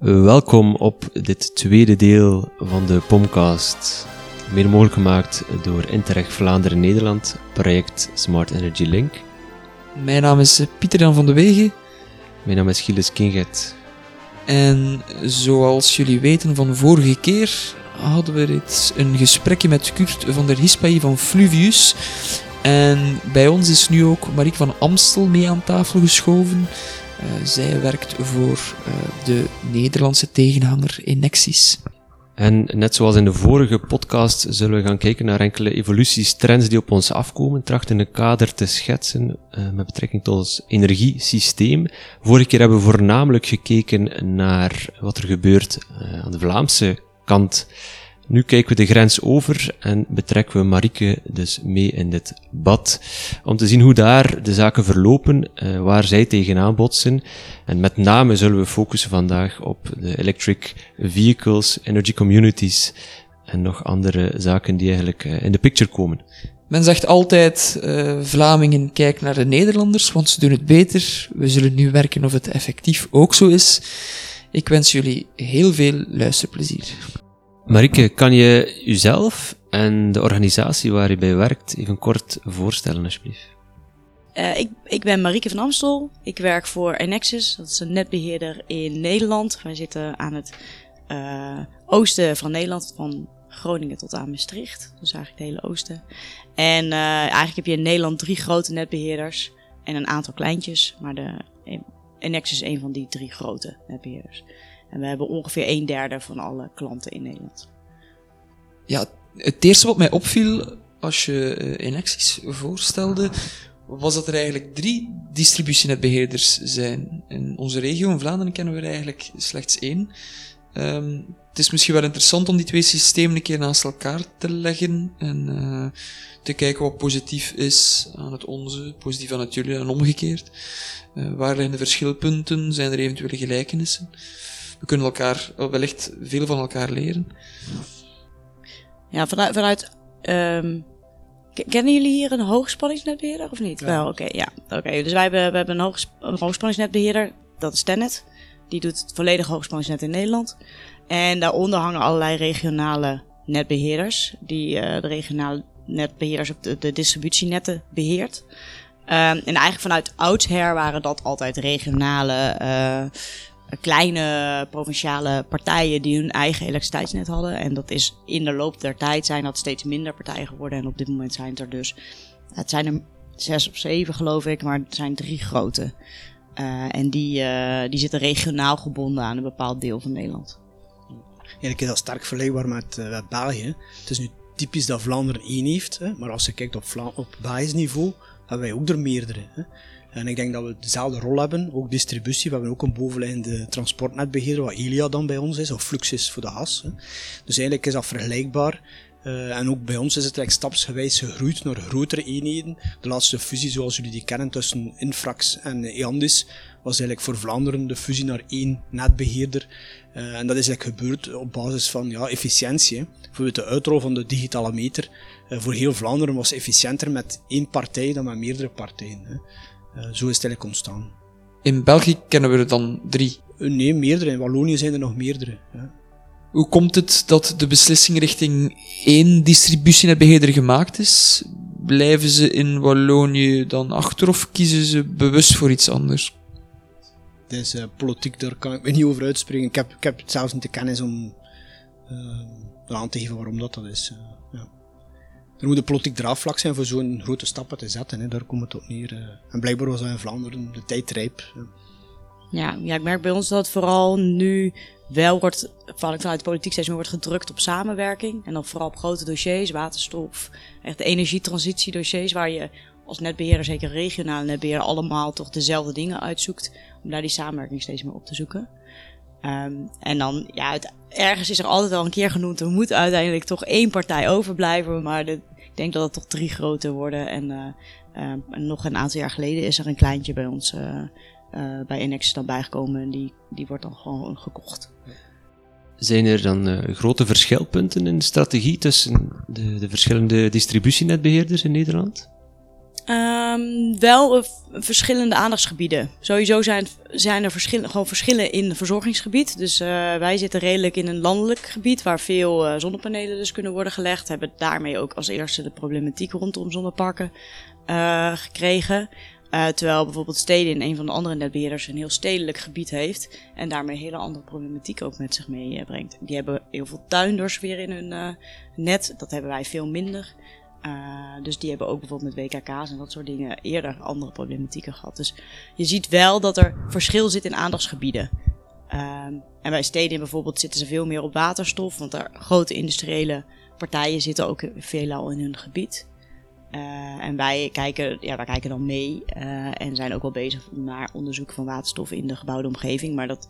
Welkom op dit tweede deel van de Pomcast. Meer mogelijk gemaakt door Interreg Vlaanderen Nederland, project Smart Energy Link. Mijn naam is Pieter Jan van de Wegen. Mijn naam is Gilles Kinget. En zoals jullie weten van vorige keer hadden we reeds een gesprekje met Kurt van der Hispai van Fluvius. En bij ons is nu ook Marieke van Amstel mee aan tafel geschoven. Uh, zij werkt voor uh, de Nederlandse tegenhanger Enexis. En net zoals in de vorige podcast zullen we gaan kijken naar enkele evoluties, trends die op ons afkomen, trachten een kader te schetsen uh, met betrekking tot ons energiesysteem. Vorige keer hebben we voornamelijk gekeken naar wat er gebeurt aan de Vlaamse kant nu kijken we de grens over en betrekken we Marieke dus mee in dit bad. Om te zien hoe daar de zaken verlopen, uh, waar zij tegenaan botsen. En met name zullen we focussen vandaag op de electric vehicles, energy communities en nog andere zaken die eigenlijk uh, in de picture komen. Men zegt altijd, uh, Vlamingen, kijk naar de Nederlanders, want ze doen het beter. We zullen nu werken of het effectief ook zo is. Ik wens jullie heel veel luisterplezier. Marike, kan je jezelf en de organisatie waar je bij werkt even kort voorstellen, alsjeblieft? Uh, ik, ik ben Marieke van Amstel. Ik werk voor Enexis. Dat is een netbeheerder in Nederland. Wij zitten aan het uh, oosten van Nederland, van Groningen tot aan Maastricht. Dus eigenlijk de hele oosten. En uh, eigenlijk heb je in Nederland drie grote netbeheerders en een aantal kleintjes. Maar de Enexis is een van die drie grote netbeheerders. En we hebben ongeveer een derde van alle klanten in Nederland. Ja, het eerste wat mij opviel als je uh, Enexis voorstelde, was dat er eigenlijk drie distributienetbeheerders zijn. In onze regio, in Vlaanderen, kennen we er eigenlijk slechts één. Um, het is misschien wel interessant om die twee systemen een keer naast elkaar te leggen en uh, te kijken wat positief is aan het onze, positief aan het jullie en omgekeerd. Uh, waar liggen de verschilpunten? Zijn er eventuele gelijkenissen? We kunnen elkaar wellicht veel van elkaar leren. Ja, vanuit. vanuit um, kennen jullie hier een hoogspanningsnetbeheerder of niet? Wel, oké, ja. Oké, dus wij hebben, we hebben een, hoogs, een hoogspanningsnetbeheerder, dat is Tenet. Die doet het volledig hoogspanningsnet in Nederland. En daaronder hangen allerlei regionale netbeheerders, die uh, de regionale netbeheerders op de, de distributienetten beheert. Um, en eigenlijk vanuit oudsher waren dat altijd regionale uh, kleine provinciale partijen die hun eigen elektriciteitsnet hadden. En dat is in de loop der tijd zijn dat steeds minder partijen geworden. En op dit moment zijn het er dus, het zijn er zes of zeven geloof ik, maar het zijn drie grote. Uh, en die, uh, die zitten regionaal gebonden aan een bepaald deel van Nederland. Eigenlijk is dat sterk vergelijkbaar met, uh, met België. Het is nu typisch dat Vlaanderen één heeft, hè, maar als je kijkt op, Vla op Belgisch niveau, hebben wij ook er meerdere. Hè. En ik denk dat we dezelfde rol hebben, ook distributie. We hebben ook een bovenliggende transportnetbeheerder, wat Elia dan bij ons is, of Fluxis voor de gas. Hè. Dus eigenlijk is dat vergelijkbaar. Uh, en ook bij ons is het eigenlijk stapsgewijs gegroeid naar grotere eenheden. De laatste fusie, zoals jullie die kennen, tussen Infrax en Eandis, was eigenlijk voor Vlaanderen de fusie naar één netbeheerder. Uh, en dat is eigenlijk gebeurd op basis van ja, efficiëntie. Hè. Bijvoorbeeld de uitrol van de digitale meter uh, voor heel Vlaanderen was efficiënter met één partij dan met meerdere partijen. Hè. Uh, zo is het eigenlijk ontstaan. In België kennen we er dan drie? Uh, nee, meerdere. In Wallonië zijn er nog meerdere. Ja. Hoe komt het dat de beslissing richting één distributienetbeheerder gemaakt is? Blijven ze in Wallonië dan achter of kiezen ze bewust voor iets anders? Is uh, politiek, daar kan ik me niet over uitspreken. Ik heb, ik heb zelfs niet de kennis om aan te geven waarom dat, dat is. Er moet een politiek draagvlak zijn voor zo'n grote stappen te zetten. Hè. Daar komt het op neer. Eh. En blijkbaar was dat in Vlaanderen de tijd rijp. Ja, ja, ik merk bij ons dat vooral nu wel wordt, vanuit de politiek steeds meer wordt gedrukt op samenwerking. En dan vooral op grote dossiers, waterstof, echt de energietransitiedossiers, waar je als netbeheerder, zeker regionale netbeheerder, allemaal toch dezelfde dingen uitzoekt. Om daar die samenwerking steeds meer op te zoeken. Um, en dan, ja, het, ergens is er altijd al een keer genoemd, er moet uiteindelijk toch één partij overblijven. Maar de, denk dat het toch drie grote worden. En, uh, uh, nog een aantal jaar geleden is er een kleintje bij ons uh, bij Inex dan bijgekomen. En die, die wordt dan gewoon gekocht. Zijn er dan grote verschilpunten in de strategie tussen de, de verschillende distributienetbeheerders in Nederland? Ehm, wel eh, verschillende aandachtsgebieden. Sowieso zijn, zijn er gewoon verschillen in het verzorgingsgebied. Dus eh, wij zitten redelijk in een landelijk gebied waar veel eh, zonnepanelen dus kunnen worden gelegd. Hebben daarmee ook als eerste de problematiek rondom zonneparken gekregen. Terwijl bijvoorbeeld Steden in een van de andere netbeheerders een heel stedelijk gebied heeft. En daarmee hele andere problematiek ook met zich meebrengt. Die hebben heel veel tuinders weer in hun net. Dat hebben wij veel minder. Uh, dus die hebben ook bijvoorbeeld met WKK's en dat soort dingen eerder andere problematieken gehad. Dus je ziet wel dat er verschil zit in aandachtsgebieden. Um, en bij steden bijvoorbeeld zitten ze veel meer op waterstof, want daar grote industriële partijen zitten ook veelal in hun gebied. Uh, en wij kijken, ja, wij kijken dan mee uh, en zijn ook wel bezig naar onderzoek van waterstof in de gebouwde omgeving. Maar dat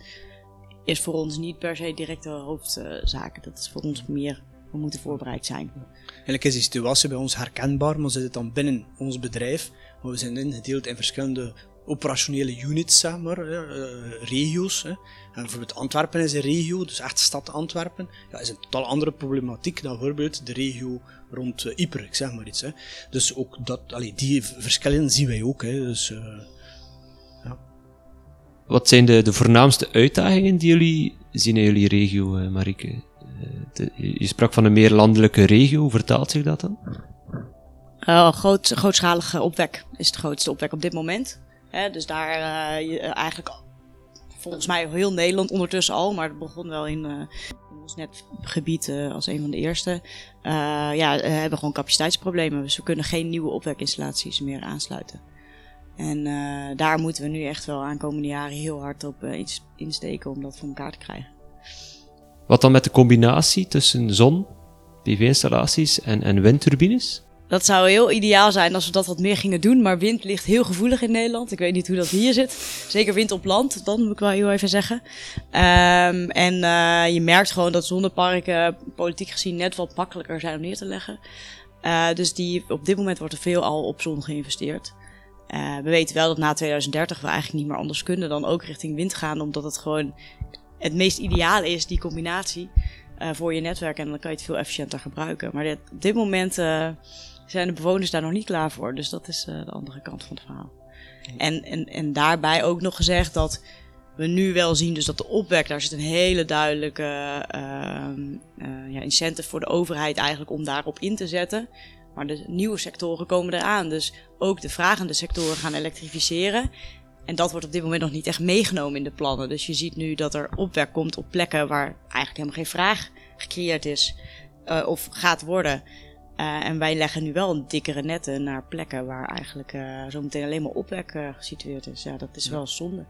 is voor ons niet per se direct de hoofdzaak. Dat is voor ons meer we moeten voorbereid zijn. Eigenlijk is die situatie bij ons herkenbaar, maar zit het dan binnen ons bedrijf. Maar we zijn ingedeeld in verschillende operationele units, zeg maar, uh, regio's. Hè. En bijvoorbeeld Antwerpen is een regio, dus echt stad Antwerpen. Ja, is een totaal andere problematiek dan bijvoorbeeld de regio rond uh, Ypres, ik zeg maar iets. Hè. Dus ook dat, allee, die verschillen zien wij ook. Hè. Dus, uh, ja. Wat zijn de, de voornaamste uitdagingen die jullie zien in jullie regio, Marike? De, je sprak van een meer landelijke regio, hoe vertaalt zich dat dan? Groot, grootschalige opwek is het grootste opwek op dit moment. Dus daar uh, je, eigenlijk volgens mij heel Nederland ondertussen al, maar het begon wel in, in ons netgebied als een van de eerste. ja, we hebben gewoon capaciteitsproblemen, dus we kunnen geen nieuwe opwekinstallaties meer aansluiten. En daar moeten we nu echt wel aankomende jaren heel hard op insteken om dat voor elkaar te krijgen. Wat dan met de combinatie tussen zon, PV-installaties en, en windturbines? Dat zou heel ideaal zijn als we dat wat meer gingen doen, maar wind ligt heel gevoelig in Nederland. Ik weet niet hoe dat hier zit. Zeker wind op land, dan moet ik wel heel even zeggen. Um, en uh, je merkt gewoon dat zonneparken politiek gezien net wat makkelijker zijn om neer te leggen. Uh, dus die, op dit moment wordt er veel al op zon geïnvesteerd. We weten wel dat na 2030 we eigenlijk niet meer anders kunnen dan ook richting wind gaan, omdat het gewoon het meest ideale is, die combinatie, uh, voor je netwerk. En dan kan je het veel efficiënter gebruiken. Maar dit, op dit moment uh, zijn de bewoners daar nog niet klaar voor. Dus dat is uh, de andere kant van het verhaal. En, en, en daarbij ook nog gezegd dat we nu wel zien dus dat de opwek, daar zit een hele duidelijke ja, incentive voor de overheid eigenlijk om daarop in te zetten. Maar de nieuwe sectoren komen eraan. Dus ook de vragende sectoren gaan elektrificeren. En dat wordt op dit moment nog niet echt meegenomen in de plannen. Dus je ziet nu dat er opwek komt op plekken waar eigenlijk helemaal geen vraag gecreëerd is uh, of gaat worden. Uh, en wij leggen nu wel een dikkere netten naar plekken waar eigenlijk uh, zometeen alleen maar opwek gesitueerd is. Ja, dat is wel zonde.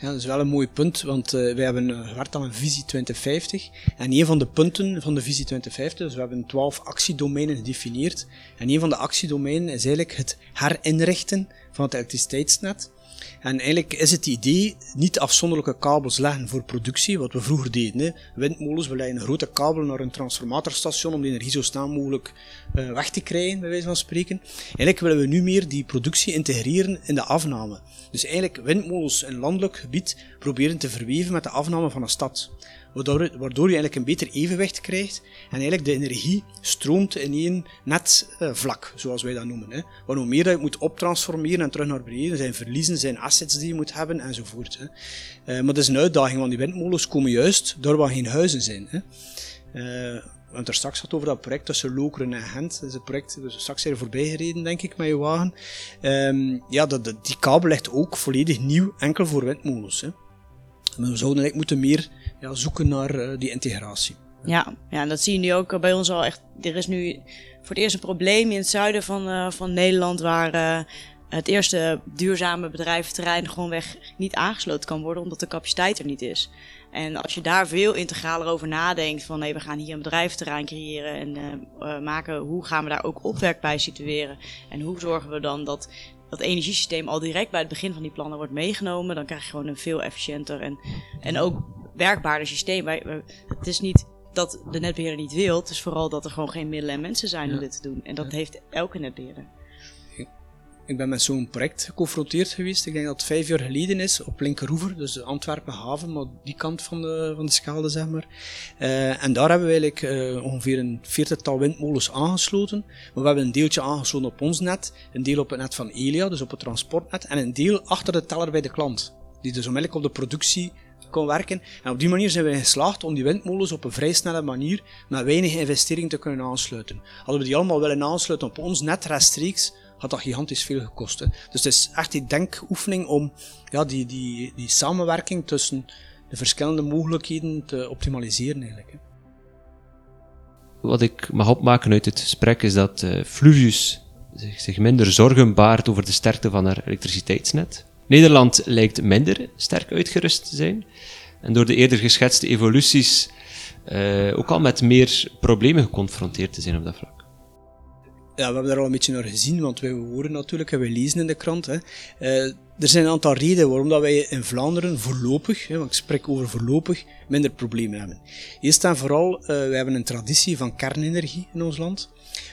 Ja, dat is wel een mooi punt, want uh, wij hebben gewerkt aan een visie 2050. En een van de punten van de visie 2050, dus we hebben 12 actiedomeinen gedefinieerd. En een van de actiedomeinen is eigenlijk het herinrichten van het elektriciteitsnet. En eigenlijk is het idee niet afzonderlijke kabels leggen voor productie, wat we vroeger deden. Hè. Windmolens, we leggen een grote kabel naar een transformatorstation om de energie zo snel mogelijk uh, weg te krijgen, bij wijze van spreken. Eigenlijk willen we nu meer die productie integreren in de afname. Dus eigenlijk windmolens in landelijk gebied proberen te verweven met de afname van een stad. Waardoor, je eigenlijk een beter evenwicht krijgt en eigenlijk de energie stroomt in één net uh, vlak, zoals wij dat noemen. Hè. Want hoe meer dat je moet optransformeren en terug naar beneden, zijn verliezen, zijn assets die je moet hebben enzovoort. Hè. Uh, maar dat is een uitdaging, want die windmolens komen juist door waar geen huizen zijn. Hè. Uh, we hebben er straks gehad over dat project tussen Lokeren en Gent. Dat is een project, dus straks zijn er voorbij gereden, denk ik, met je wagen. Um, ja, dat, die kabel ligt ook volledig nieuw, enkel voor windmolens. Hè. We zouden eigenlijk moeten meer ja, zoeken naar uh, die integratie. Ja, ja, en dat zie je nu ook bij ons al echt. Er is nu voor het eerst een probleem in het zuiden van, uh, van Nederland waar uh, het eerste duurzame bedrijventerrein gewoonweg niet aangesloten kan worden omdat de capaciteit er niet is. En als je daar veel integraler over nadenkt van nee, we gaan hier een bedrijventerrein creëren en maken, hoe gaan we daar ook opwerk bij situeren en hoe zorgen we dan dat dat energiesysteem al direct bij het begin van die plannen wordt meegenomen, dan krijg je gewoon een veel efficiënter en, en ook werkbaarder systeem. Wij, het is niet dat de netbeheerder niet wil, het is vooral dat er gewoon geen middelen en mensen zijn om dit te doen. En dat heeft elke netbeheerder. Ik ben met zo'n project geconfronteerd geweest. Ik denk dat het vijf jaar geleden is, op Linkeroever, dus de haven, maar die kant van de, van de schelde, zeg maar. Uh, en daar hebben we eigenlijk uh, ongeveer een veertigtal windmolens aangesloten. Maar we hebben een deeltje aangesloten op ons net, een deel op het net van Elia, dus op het transportnet, en een deel achter de teller bij de klant. Die dus onmiddellijk op de productie kon werken. En op die manier zijn we geslaagd om die windmolens op een vrij snelle manier met weinig investering te kunnen aansluiten. Hadden we die allemaal willen aansluiten op ons net rechtstreeks, had dat gigantisch veel gekost. Hè. Dus het is echt die denkoefening om ja, die, die, die samenwerking tussen de verschillende mogelijkheden te optimaliseren eigenlijk. Hè. Wat ik mag opmaken uit het gesprek is dat uh, Fluvius zich, minder zorgen baart over de sterkte van haar elektriciteitsnet. Nederland lijkt minder sterk uitgerust te zijn. En door de eerder geschetste evoluties uh, ook al met meer problemen geconfronteerd te zijn op dat vlak. Ja, we hebben daar al een beetje naar gezien, want wij horen natuurlijk en wij lezen in de krant. Hè. Uh, er zijn een aantal redenen waarom dat wij in Vlaanderen voorlopig, hè, want ik spreek over voorlopig, minder problemen hebben. Eerst en vooral, uh, wij hebben een traditie van kernenergie in ons land,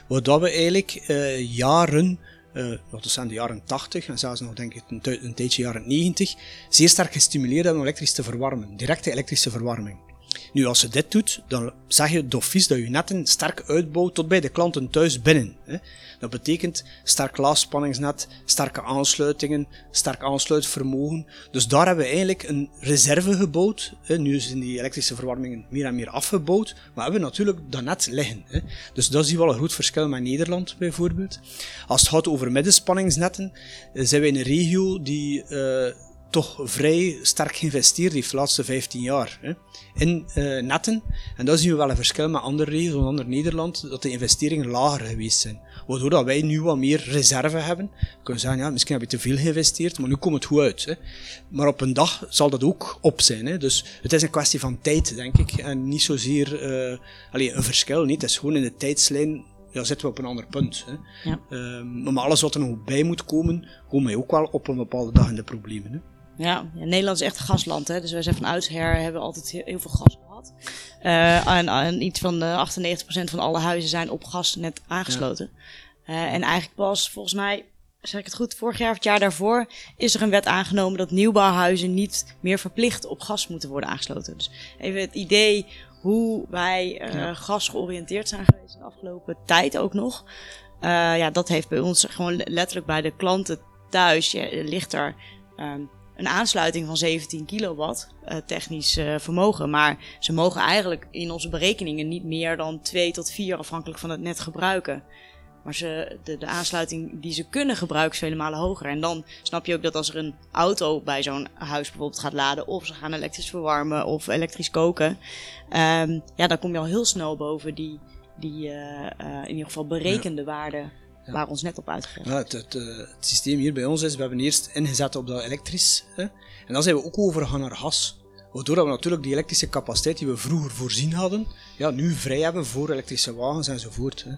waar we eigenlijk uh, jaren uh, dat aan de jaren 80 en zelfs nog denk ik een, een tijdje jaren 90, zeer sterk gestimuleerd hebben om elektrisch te verwarmen. Directe elektrische verwarming. Nu, als je dit doet, dan zeg je dofies dat je netten sterk uitbouwt tot bij de klanten thuis binnen. Dat betekent sterk laagspanningsnet, sterke aansluitingen, sterk aansluitvermogen. Dus daar hebben we eigenlijk een reserve gebouwd. Nu zijn die elektrische verwarmingen meer en meer afgebouwd, maar hebben we natuurlijk dat net liggen. Dus dat zie je wel een groot verschil met Nederland bijvoorbeeld. Als het gaat over middenspanningsnetten, eh, zijn we in een regio die... Toch vrij sterk geïnvesteerd heeft de laatste 15 jaar hè, in uh, netten. En daar zien we wel een verschil met andere regio's, onder Nederland, dat de investeringen lager geweest zijn. Waardoor dat wij nu wat meer reserve hebben. We kunnen zeggen, ja, misschien heb je te veel geïnvesteerd, maar nu komt het goed uit. Hè. Maar op een dag zal dat ook op zijn. Hè. Dus het is een kwestie van tijd, denk ik. En niet zozeer uh, allez, een verschil. Niet. Het is gewoon in de tijdslijn ja, zitten we op een ander punt. Hè. Ja. Um, maar alles wat er nog bij moet komen, komen wij ook wel op een bepaalde dag in de problemen. Hè. Ja, Nederland is echt een gasland. Hè? Dus wij zijn van oudsher hebben altijd heel, veel gas gehad. Uh, en, en, iets van de 98% van alle huizen zijn op gas net aangesloten. Ja. Uh, en eigenlijk pas, volgens mij, zeg ik het goed, vorig jaar of het jaar daarvoor is er een wet aangenomen dat nieuwbouwhuizen niet meer verplicht op gas moeten worden aangesloten. Dus even het idee hoe wij uh, ja. gas georiënteerd zijn geweest in de afgelopen tijd ook nog. ja, dat heeft bij ons gewoon letterlijk bij de klanten thuis, ja, ligt er um, een aansluiting van 17 kilowatt uh, technisch uh, vermogen. Maar ze mogen eigenlijk in onze berekeningen niet meer dan 2 tot 4 afhankelijk van het net gebruiken. Maar ze, de, de aansluiting die ze kunnen gebruiken is vele malen hoger. En dan snap je ook dat als er een auto bij zo'n huis bijvoorbeeld gaat laden, of ze gaan elektrisch verwarmen of elektrisch koken, um, ja, dan kom je al heel snel boven die, die uh, in ieder geval berekende ja. waarde waar ons net op uitgegeven. Ja, het, het, eh, het, systeem hier bij ons is, we hebben eerst ingezet op dat elektrisch. Hè, en dan zijn we ook overgegaan naar gas. Waardoor we natuurlijk die elektrische capaciteit die we vroeger voorzien hadden, ja, nu vrij hebben voor elektrische wagens enzovoort. Hè.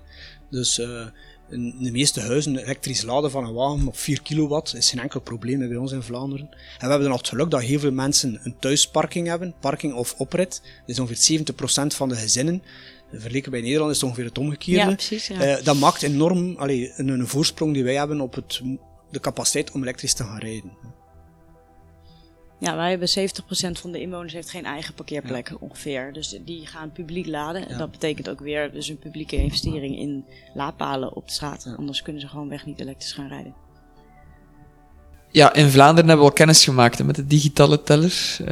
Dus uh, in de meeste huizen elektrisch laden van een wagen op 4 kilowatt is geen enkel probleem bij ons in Vlaanderen. En we hebben dan nog het geluk dat heel veel mensen een thuisparking hebben, parking of oprit. Dat is ongeveer 70% van de gezinnen vergeleken bij Nederland is het ongeveer het omgekeerde. Ja, precies, ja. Uh, dat maakt enorm allee, een, een, voorsprong die wij hebben op het, de capaciteit om elektrisch te gaan rijden. Ja, wij hebben 70% van de inwoners heeft geen eigen parkeerplek ja. ongeveer. Dus die gaan publiek laden. En dat betekent ook weer dus een publieke investering in laadpalen op de straat. Anders kunnen ze gewoon weg niet elektrisch gaan rijden. Ja, in Vlaanderen hebben we al kennis gemaakt met de digitale teller. Uh,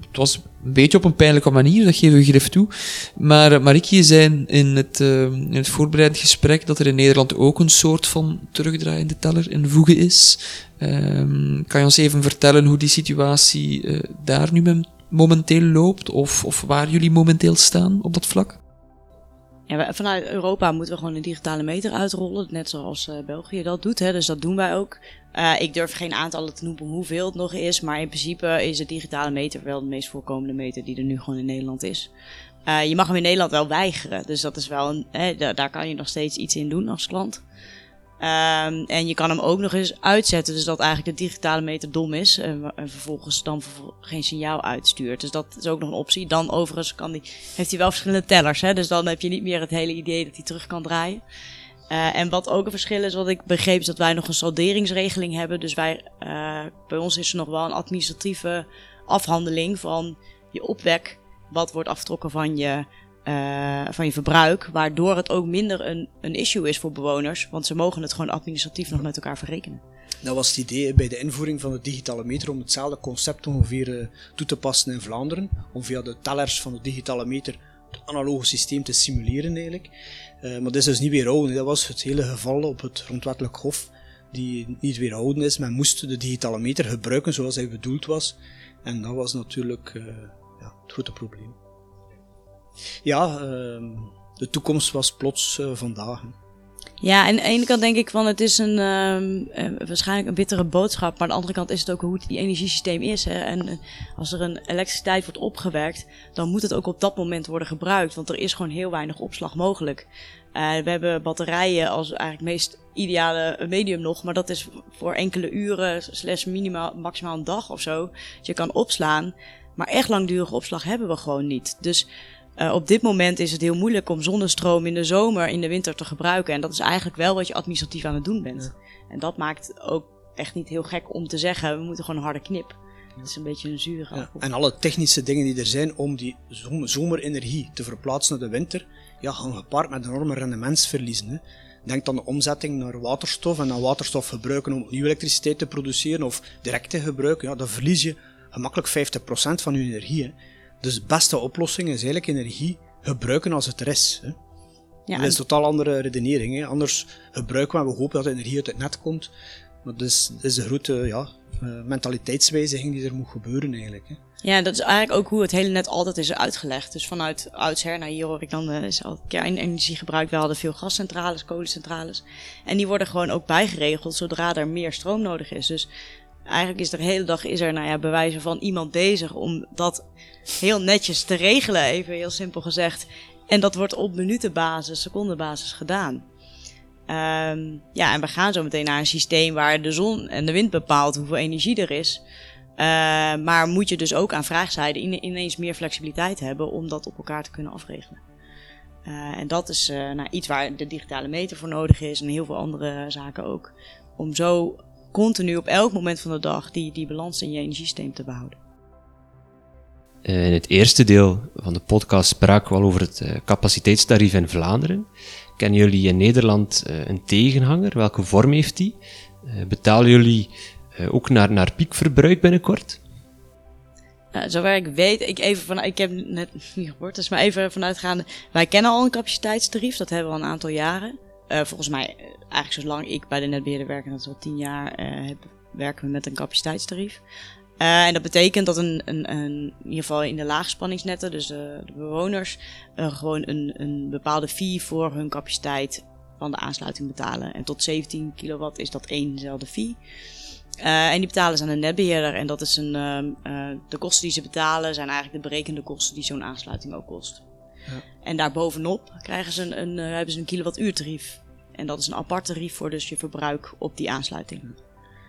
het was een beetje op een pijnlijke manier, dat geven we grif toe. Maar uh, Marikie zei in het, uh, in het voorbereidend gesprek dat er in Nederland ook een soort van terugdraaiende teller in voegen is. Ehm, kan je ons even vertellen hoe die situatie daar nu momenteel loopt? Of, of waar jullie momenteel staan op dat vlak? Vanuit Europa moeten we gewoon een digitale meter uitrollen, net zoals uh, België dat doet. Hè, dus dat doen wij ook. Uh, ik durf geen aantallen te noemen hoeveel het nog is, maar in principe is de digitale meter wel de meest voorkomende meter die er nu gewoon in Nederland is. Uh, je mag hem in Nederland wel weigeren, dus dat is wel een, hè, daar kan je nog steeds iets in doen als klant. Um, en je kan hem ook nog eens uitzetten, dus dat eigenlijk de digitale meter dom is en, en vervolgens dan geen signaal uitstuurt. Dus dat is ook nog een optie. Dan overigens kan die, heeft hij wel verschillende tellers, hè, dus dan heb je niet meer het hele idee dat hij terug kan draaien. Uh, en wat ook een verschil is, wat ik begreep, is dat wij nog een salderingsregeling hebben. Dus wij, uh, bij ons is er nog wel een administratieve afhandeling van je opwek. Wat wordt afgetrokken van je, uh, van je verbruik. Waardoor het ook minder een, een issue is voor bewoners. Want ze mogen het gewoon administratief nog met elkaar verrekenen. Dat was het idee bij de invoering van de digitale meter om hetzelfde concept ongeveer toe te passen in Vlaanderen. Om via de tellers van de digitale meter het analoge systeem te simuleren eigenlijk. Uh, maar dat is dus niet weerhouden. Dat was het hele geval op het grondwettelijk hof die niet weerhouden is. Men moest de digitale meter gebruiken zoals hij bedoeld was. En dat was natuurlijk ja, het grote probleem. Ja, uh, de toekomst was plots uh, vandaag. Ja, aan de ene kant denk ik van het is een uh, waarschijnlijk een bittere boodschap, maar aan de andere kant is het ook hoe het energiesysteem is. Hè? En als er een elektriciteit wordt opgewerkt, dan moet het ook op dat moment worden gebruikt, want er is gewoon heel weinig opslag mogelijk. We hebben batterijen als eigenlijk meest ideale medium nog, maar dat is voor enkele uren, slash minimaal, maximaal een dag of zo. Dus je kan opslaan, maar echt langdurige opslag hebben we gewoon niet. Dus uh, op dit moment is het heel moeilijk om zonnestroom in de zomer, in de winter te gebruiken. En dat is eigenlijk wel wat je administratief aan het doen bent. Ja. En dat maakt ook echt niet heel gek om te zeggen, we moeten gewoon een harde knip. Dat is een beetje een zure ja. En alle technische dingen die er zijn om die zomerenergie te verplaatsen naar de winter, ja, gaan gepaard met enorme rendementsverliezen. Hè. Denk aan de omzetting naar waterstof en dan waterstof gebruiken om nieuwe elektriciteit te produceren of direct te gebruiken. Ja, dan verlies je gemakkelijk 50% van je energie. Hè. Dus de beste oplossing is eigenlijk energie gebruiken als het er is. Hè. Ja, dat is een totaal andere redenering. Hè. Anders gebruiken we en we hopen dat de energie uit het net komt. Maar dat is, dat is de grote ja, uh, mentaliteitswijziging die er moet gebeuren eigenlijk. Hè. Ja, dat is eigenlijk ook hoe het hele net altijd is uitgelegd. Dus vanuit oudsher, nou hier hoor ik dan, uh, is al kernenergie gebruikt. We hadden veel gascentrales, kolencentrales. En die worden gewoon ook bijgeregeld zodra er meer stroom nodig is. Dus eigenlijk is de hele dag is er, nou ja, bewijzen van iemand bezig om dat heel netjes te regelen, even heel simpel gezegd. En dat wordt op minutenbasis, secondenbasis gedaan. Um, ja, en we gaan zo meteen naar een systeem waar de zon en de wind bepaalt hoeveel energie er is. Uh, maar moet je dus ook aan vraagzijde ineens meer flexibiliteit hebben om dat op elkaar te kunnen afregelen. Uh, en dat is uh, nou, iets waar de digitale meter voor nodig is en heel veel andere zaken ook. Om zo continu op elk moment van de dag die, die balans in je energiesysteem te behouden. In het eerste deel van de podcast spraken we al over het capaciteitstarief in Vlaanderen. Kennen jullie in Nederland een tegenhanger? Welke vorm heeft die? Betalen jullie ook naar, naar piekverbruik binnenkort? Nou, zover ik weet, ik, even van, ik heb net niet gehoord, dus maar even vanuitgaande. Wij kennen al een capaciteitstarief, dat hebben we al een aantal jaren. Uh, volgens mij, eigenlijk zolang ik bij de netbeheerder werk, en dat is al tien jaar, heb, werken we met een capaciteitstarief. En dat betekent dat een, een, een, in ieder geval in de laagspanningsnetten, dus de, de bewoners, gewoon een, een bepaalde fee voor hun capaciteit van de aansluiting betalen. En tot 17 kilowatt is dat éénzelfde fee. En die betalen ze aan een netbeheerder. En dat is een, uh, de kosten die ze betalen zijn eigenlijk de berekende kosten die zo'n aansluiting ook kost. Ja. En daarbovenop krijgen ze een, een, hebben ze een kilowattuurtarief. En dat is een apart tarief voor dus je verbruik op die aansluiting.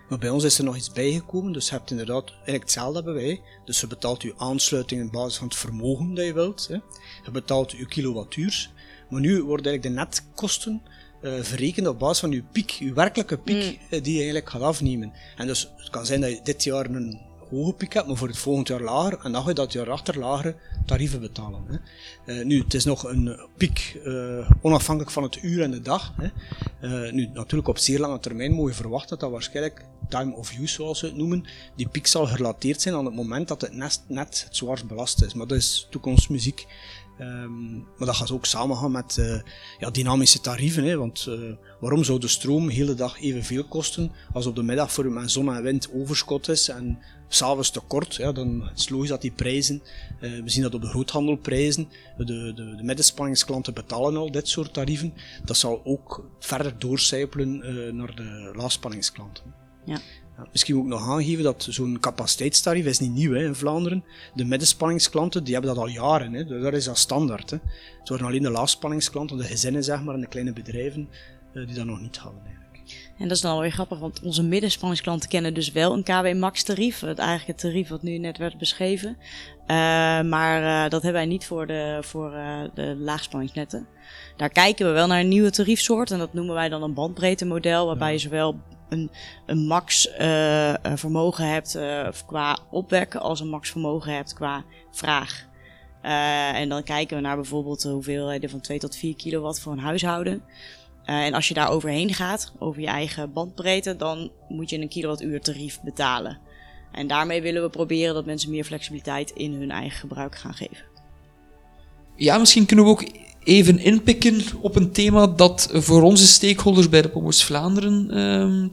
Maar bij ons is er nog iets bijgekomen, dus je hebt inderdaad eigenlijk hetzelfde hebben wij. Dus je betaalt je aansluiting op basis van het vermogen dat je wilt. Hè. Je betaalt je kilowattuur. Maar nu worden eigenlijk de netkosten uh, verrekend op basis van uw piek, uw werkelijke piek mm. die je eigenlijk gaat afnemen. En dus het kan zijn dat je dit jaar een hoge piek hebt, maar voor het volgend jaar lager, en dan ga je dat jaar achter lagere tarieven betalen. Hè. Uh, nu, het is nog een piek uh, onafhankelijk van het uur en de dag. Hè. Uh, nu, natuurlijk op zeer lange termijn moet je verwachten dat dat waarschijnlijk time of use, zoals ze het noemen, die piek zal gerelateerd zijn aan het moment dat het net, net het zwaarst belast is. Maar dat is toekomstmuziek. Um, maar dat gaat ook samengaan met ja, dynamische tarieven. Hè, want waarom zou de stroom de hele dag evenveel kosten als op de middag voor met zon en wind overschot is en s'avonds tekort? Ja, dan is het logisch dat die prijzen, uh, we zien dat op de groothandelprijzen, de, de, de middenspanningsklanten betalen al dit soort tarieven. Dat zal ook verder doorcijpelen naar de laagspanningsklanten. Ja. Ja, misschien moet ik nog aangeven dat zo'n capaciteitstarief is niet nieuw hè, in Vlaanderen. De middenspanningsklanten die hebben dat al jaren. Hè. Dat is al standaard. Hè. Het worden alleen de laagspanningsklanten, de gezinnen zeg maar, en de kleine bedrijven, uh, die dat nog niet hadden. En dat is dan wel weer grappig, want onze middenspanningsklanten kennen dus wel een KW Max tarief. Het eigenlijk het tarief wat nu net werd beschreven. Uh, maar uh, dat hebben wij niet voor de, voor, uh, de laagspanningsnetten. Daar kijken we wel naar een nieuwe tariefsoort. En dat noemen wij dan een bandbreedtemodel. Waarbij je zowel een, een max vermogen hebt qua opwek als een max vermogen hebt qua vraag. en dan kijken we naar bijvoorbeeld de hoeveelheden van 2 tot 4 kilowatt voor een huishouden. Uh, en als je daar overheen gaat, over je eigen bandbreedte, dan moet je een kilowattuur tarief betalen. En daarmee willen we proberen dat mensen meer flexibiliteit in hun eigen gebruik gaan geven. Ja, misschien kunnen we ook even inpikken op een thema dat voor onze stakeholders bij de Pomos Vlaanderen uh,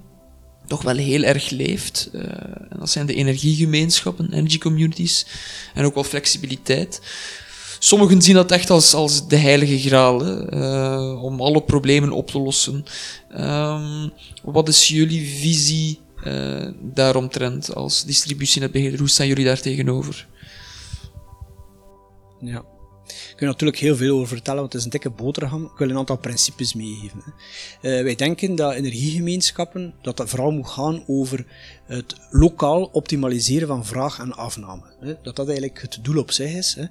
toch wel heel erg leeft. Uh, en dat zijn de energiegemeenschappen, energy communities, en ook wel flexibiliteit. Sommigen zien dat echt als, als de heilige graal, uh, om alle problemen op te lossen. Um, wat is jullie visie uh, daaromtrent als distributienetbeheerder? Hoe staan jullie daar tegenover? Ja, ik kan natuurlijk heel veel over vertellen, want het is een dikke boterham. Ik wil een aantal principes meegeven. Uh, wij denken dat energiegemeenschappen, dat dat vooral moet gaan over het lokaal optimaliseren van vraag en afname. Hè. Dat dat eigenlijk het doel op zich is. Hè.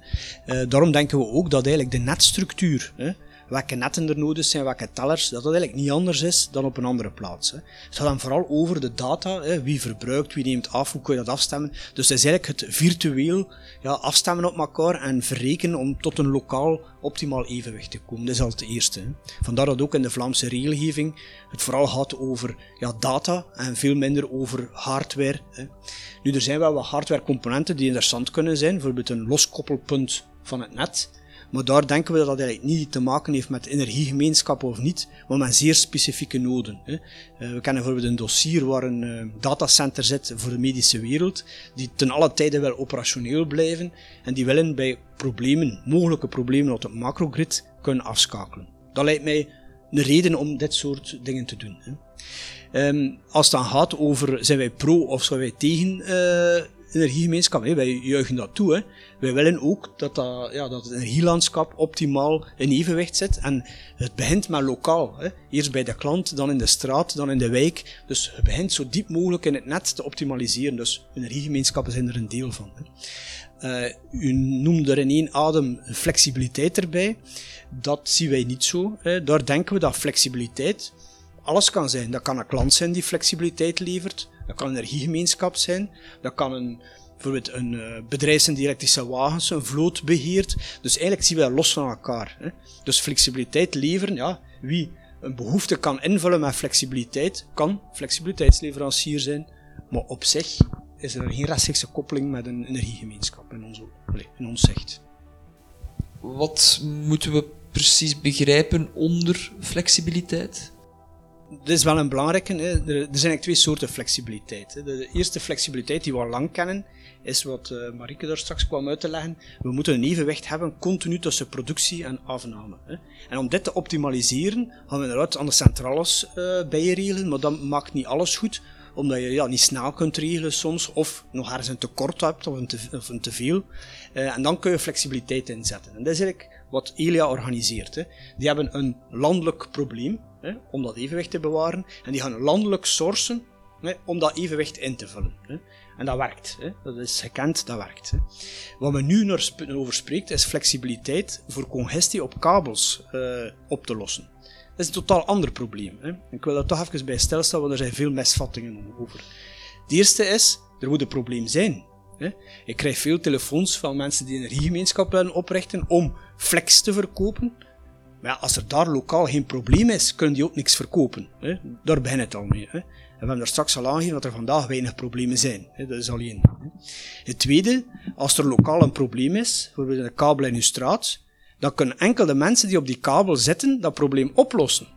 Uh, daarom denken we ook dat eigenlijk de netstructuur, hè, welke netten er nodig zijn, welke tellers, dat dat eigenlijk niet anders is dan op een andere plaats. Hè. Het gaat dan vooral over de data, hè, wie verbruikt, wie neemt af, hoe kun je dat afstemmen. Dus het is eigenlijk het virtueel ja, afstemmen op elkaar en verrekenen om tot een lokaal optimaal evenwicht te komen. Dat is al het eerste. Vandaar dat ook in de Vlaamse regelgeving het vooral gaat over ja, data en veel minder over hardware. Hè. Nu, er zijn wel wat hardwarecomponenten die interessant kunnen zijn, bijvoorbeeld een loskoppelpunt van het net. Maar daar denken we dat dat eigenlijk niet te maken heeft met energiegemeenschappen of niet, maar met zeer specifieke noden. Hè. Uh, we kennen bijvoorbeeld een dossier waar een uh, datacenter zit voor de medische wereld, die ten alle tijde wel operationeel blijven en die willen bij problemen, mogelijke problemen op het macrogrid, kunnen afschakelen. Dat lijkt mij een reden om dit soort dingen te doen. Hè. Um, als het dan gaat over zijn wij pro of zijn wij tegen uh, energiegemeenschap. Wij juichen dat toe. Hè. Wij willen ook dat, dat, ja, dat het energielandschap optimaal in evenwicht zit. En het begint maar lokaal. Hè. Eerst bij de klant, dan in de straat, dan in de wijk. Dus het begint zo diep mogelijk in het net te optimaliseren. Dus energiegemeenschappen zijn er een deel van. Hè. Uh, u noemde er in één adem flexibiliteit erbij. Dat zien wij niet zo. Hè. Daar denken we dat flexibiliteit alles kan zijn. Dat kan een klant zijn die flexibiliteit levert. Dat kan een energiegemeenschap zijn. Dat kan een, bijvoorbeeld een uh, bedrijf zijn die elektrische wagens, een vloot beheert. Dus eigenlijk zien we dat los van elkaar. Hè. Dus flexibiliteit leveren, ja, wie een behoefte kan invullen met flexibiliteit, kan flexibiliteitsleverancier zijn. Maar op zich is er geen rechtstreekse koppeling met een energiegemeenschap in ons, in ons zicht. Wat moeten we precies begrijpen onder flexibiliteit? Dit is wel een belangrijke. Er, zijn eigenlijk twee soorten flexibiliteit. Hè. De eerste flexibiliteit die we al lang kennen, is wat uh, Marike daar straks kwam uit te leggen. We moeten een evenwicht hebben continu tussen productie en afname. Hè. En om dit te optimaliseren, gaan we inderdaad aan de centrales uh, bijregelen, maar dat maakt niet alles goed omdat je ja, niet snel kunt regelen soms, of nog ergens een tekort hebt of een, te, teveel. Uh, en dan kun je flexibiliteit inzetten. En dat is eigenlijk wat Elia organiseert. Hè. Die hebben een landelijk probleem, hè, om dat evenwicht te bewaren, en die gaan landelijk sourcen hè, om dat evenwicht in te vullen. Hè. En dat werkt. Hè. Dat is gekend, dat werkt. Hè. Wat men nu over spreekt, is flexibiliteit voor congestie op kabels uh, op te lossen. Dat is een totaal ander probleem. Hè. Ik wil daar toch even bij stilstaan, want er zijn veel misvattingen over. Het eerste is, er moet een probleem zijn. Hè. Ik krijg veel telefoons van mensen die energiegemeenschap willen oprichten om flex te verkopen. Als er daar lokaal geen probleem is, kunnen die ook niks verkopen. Hè. Daar begint het al mee. Hè. En we hebben er straks al aangegeven dat er vandaag weinig problemen zijn. Hè. Dat is al één. Het tweede, als er lokaal een probleem is, bijvoorbeeld een kabel in uw straat, dan kunnen enkel de mensen die op die kabel zitten dat probleem oplossen.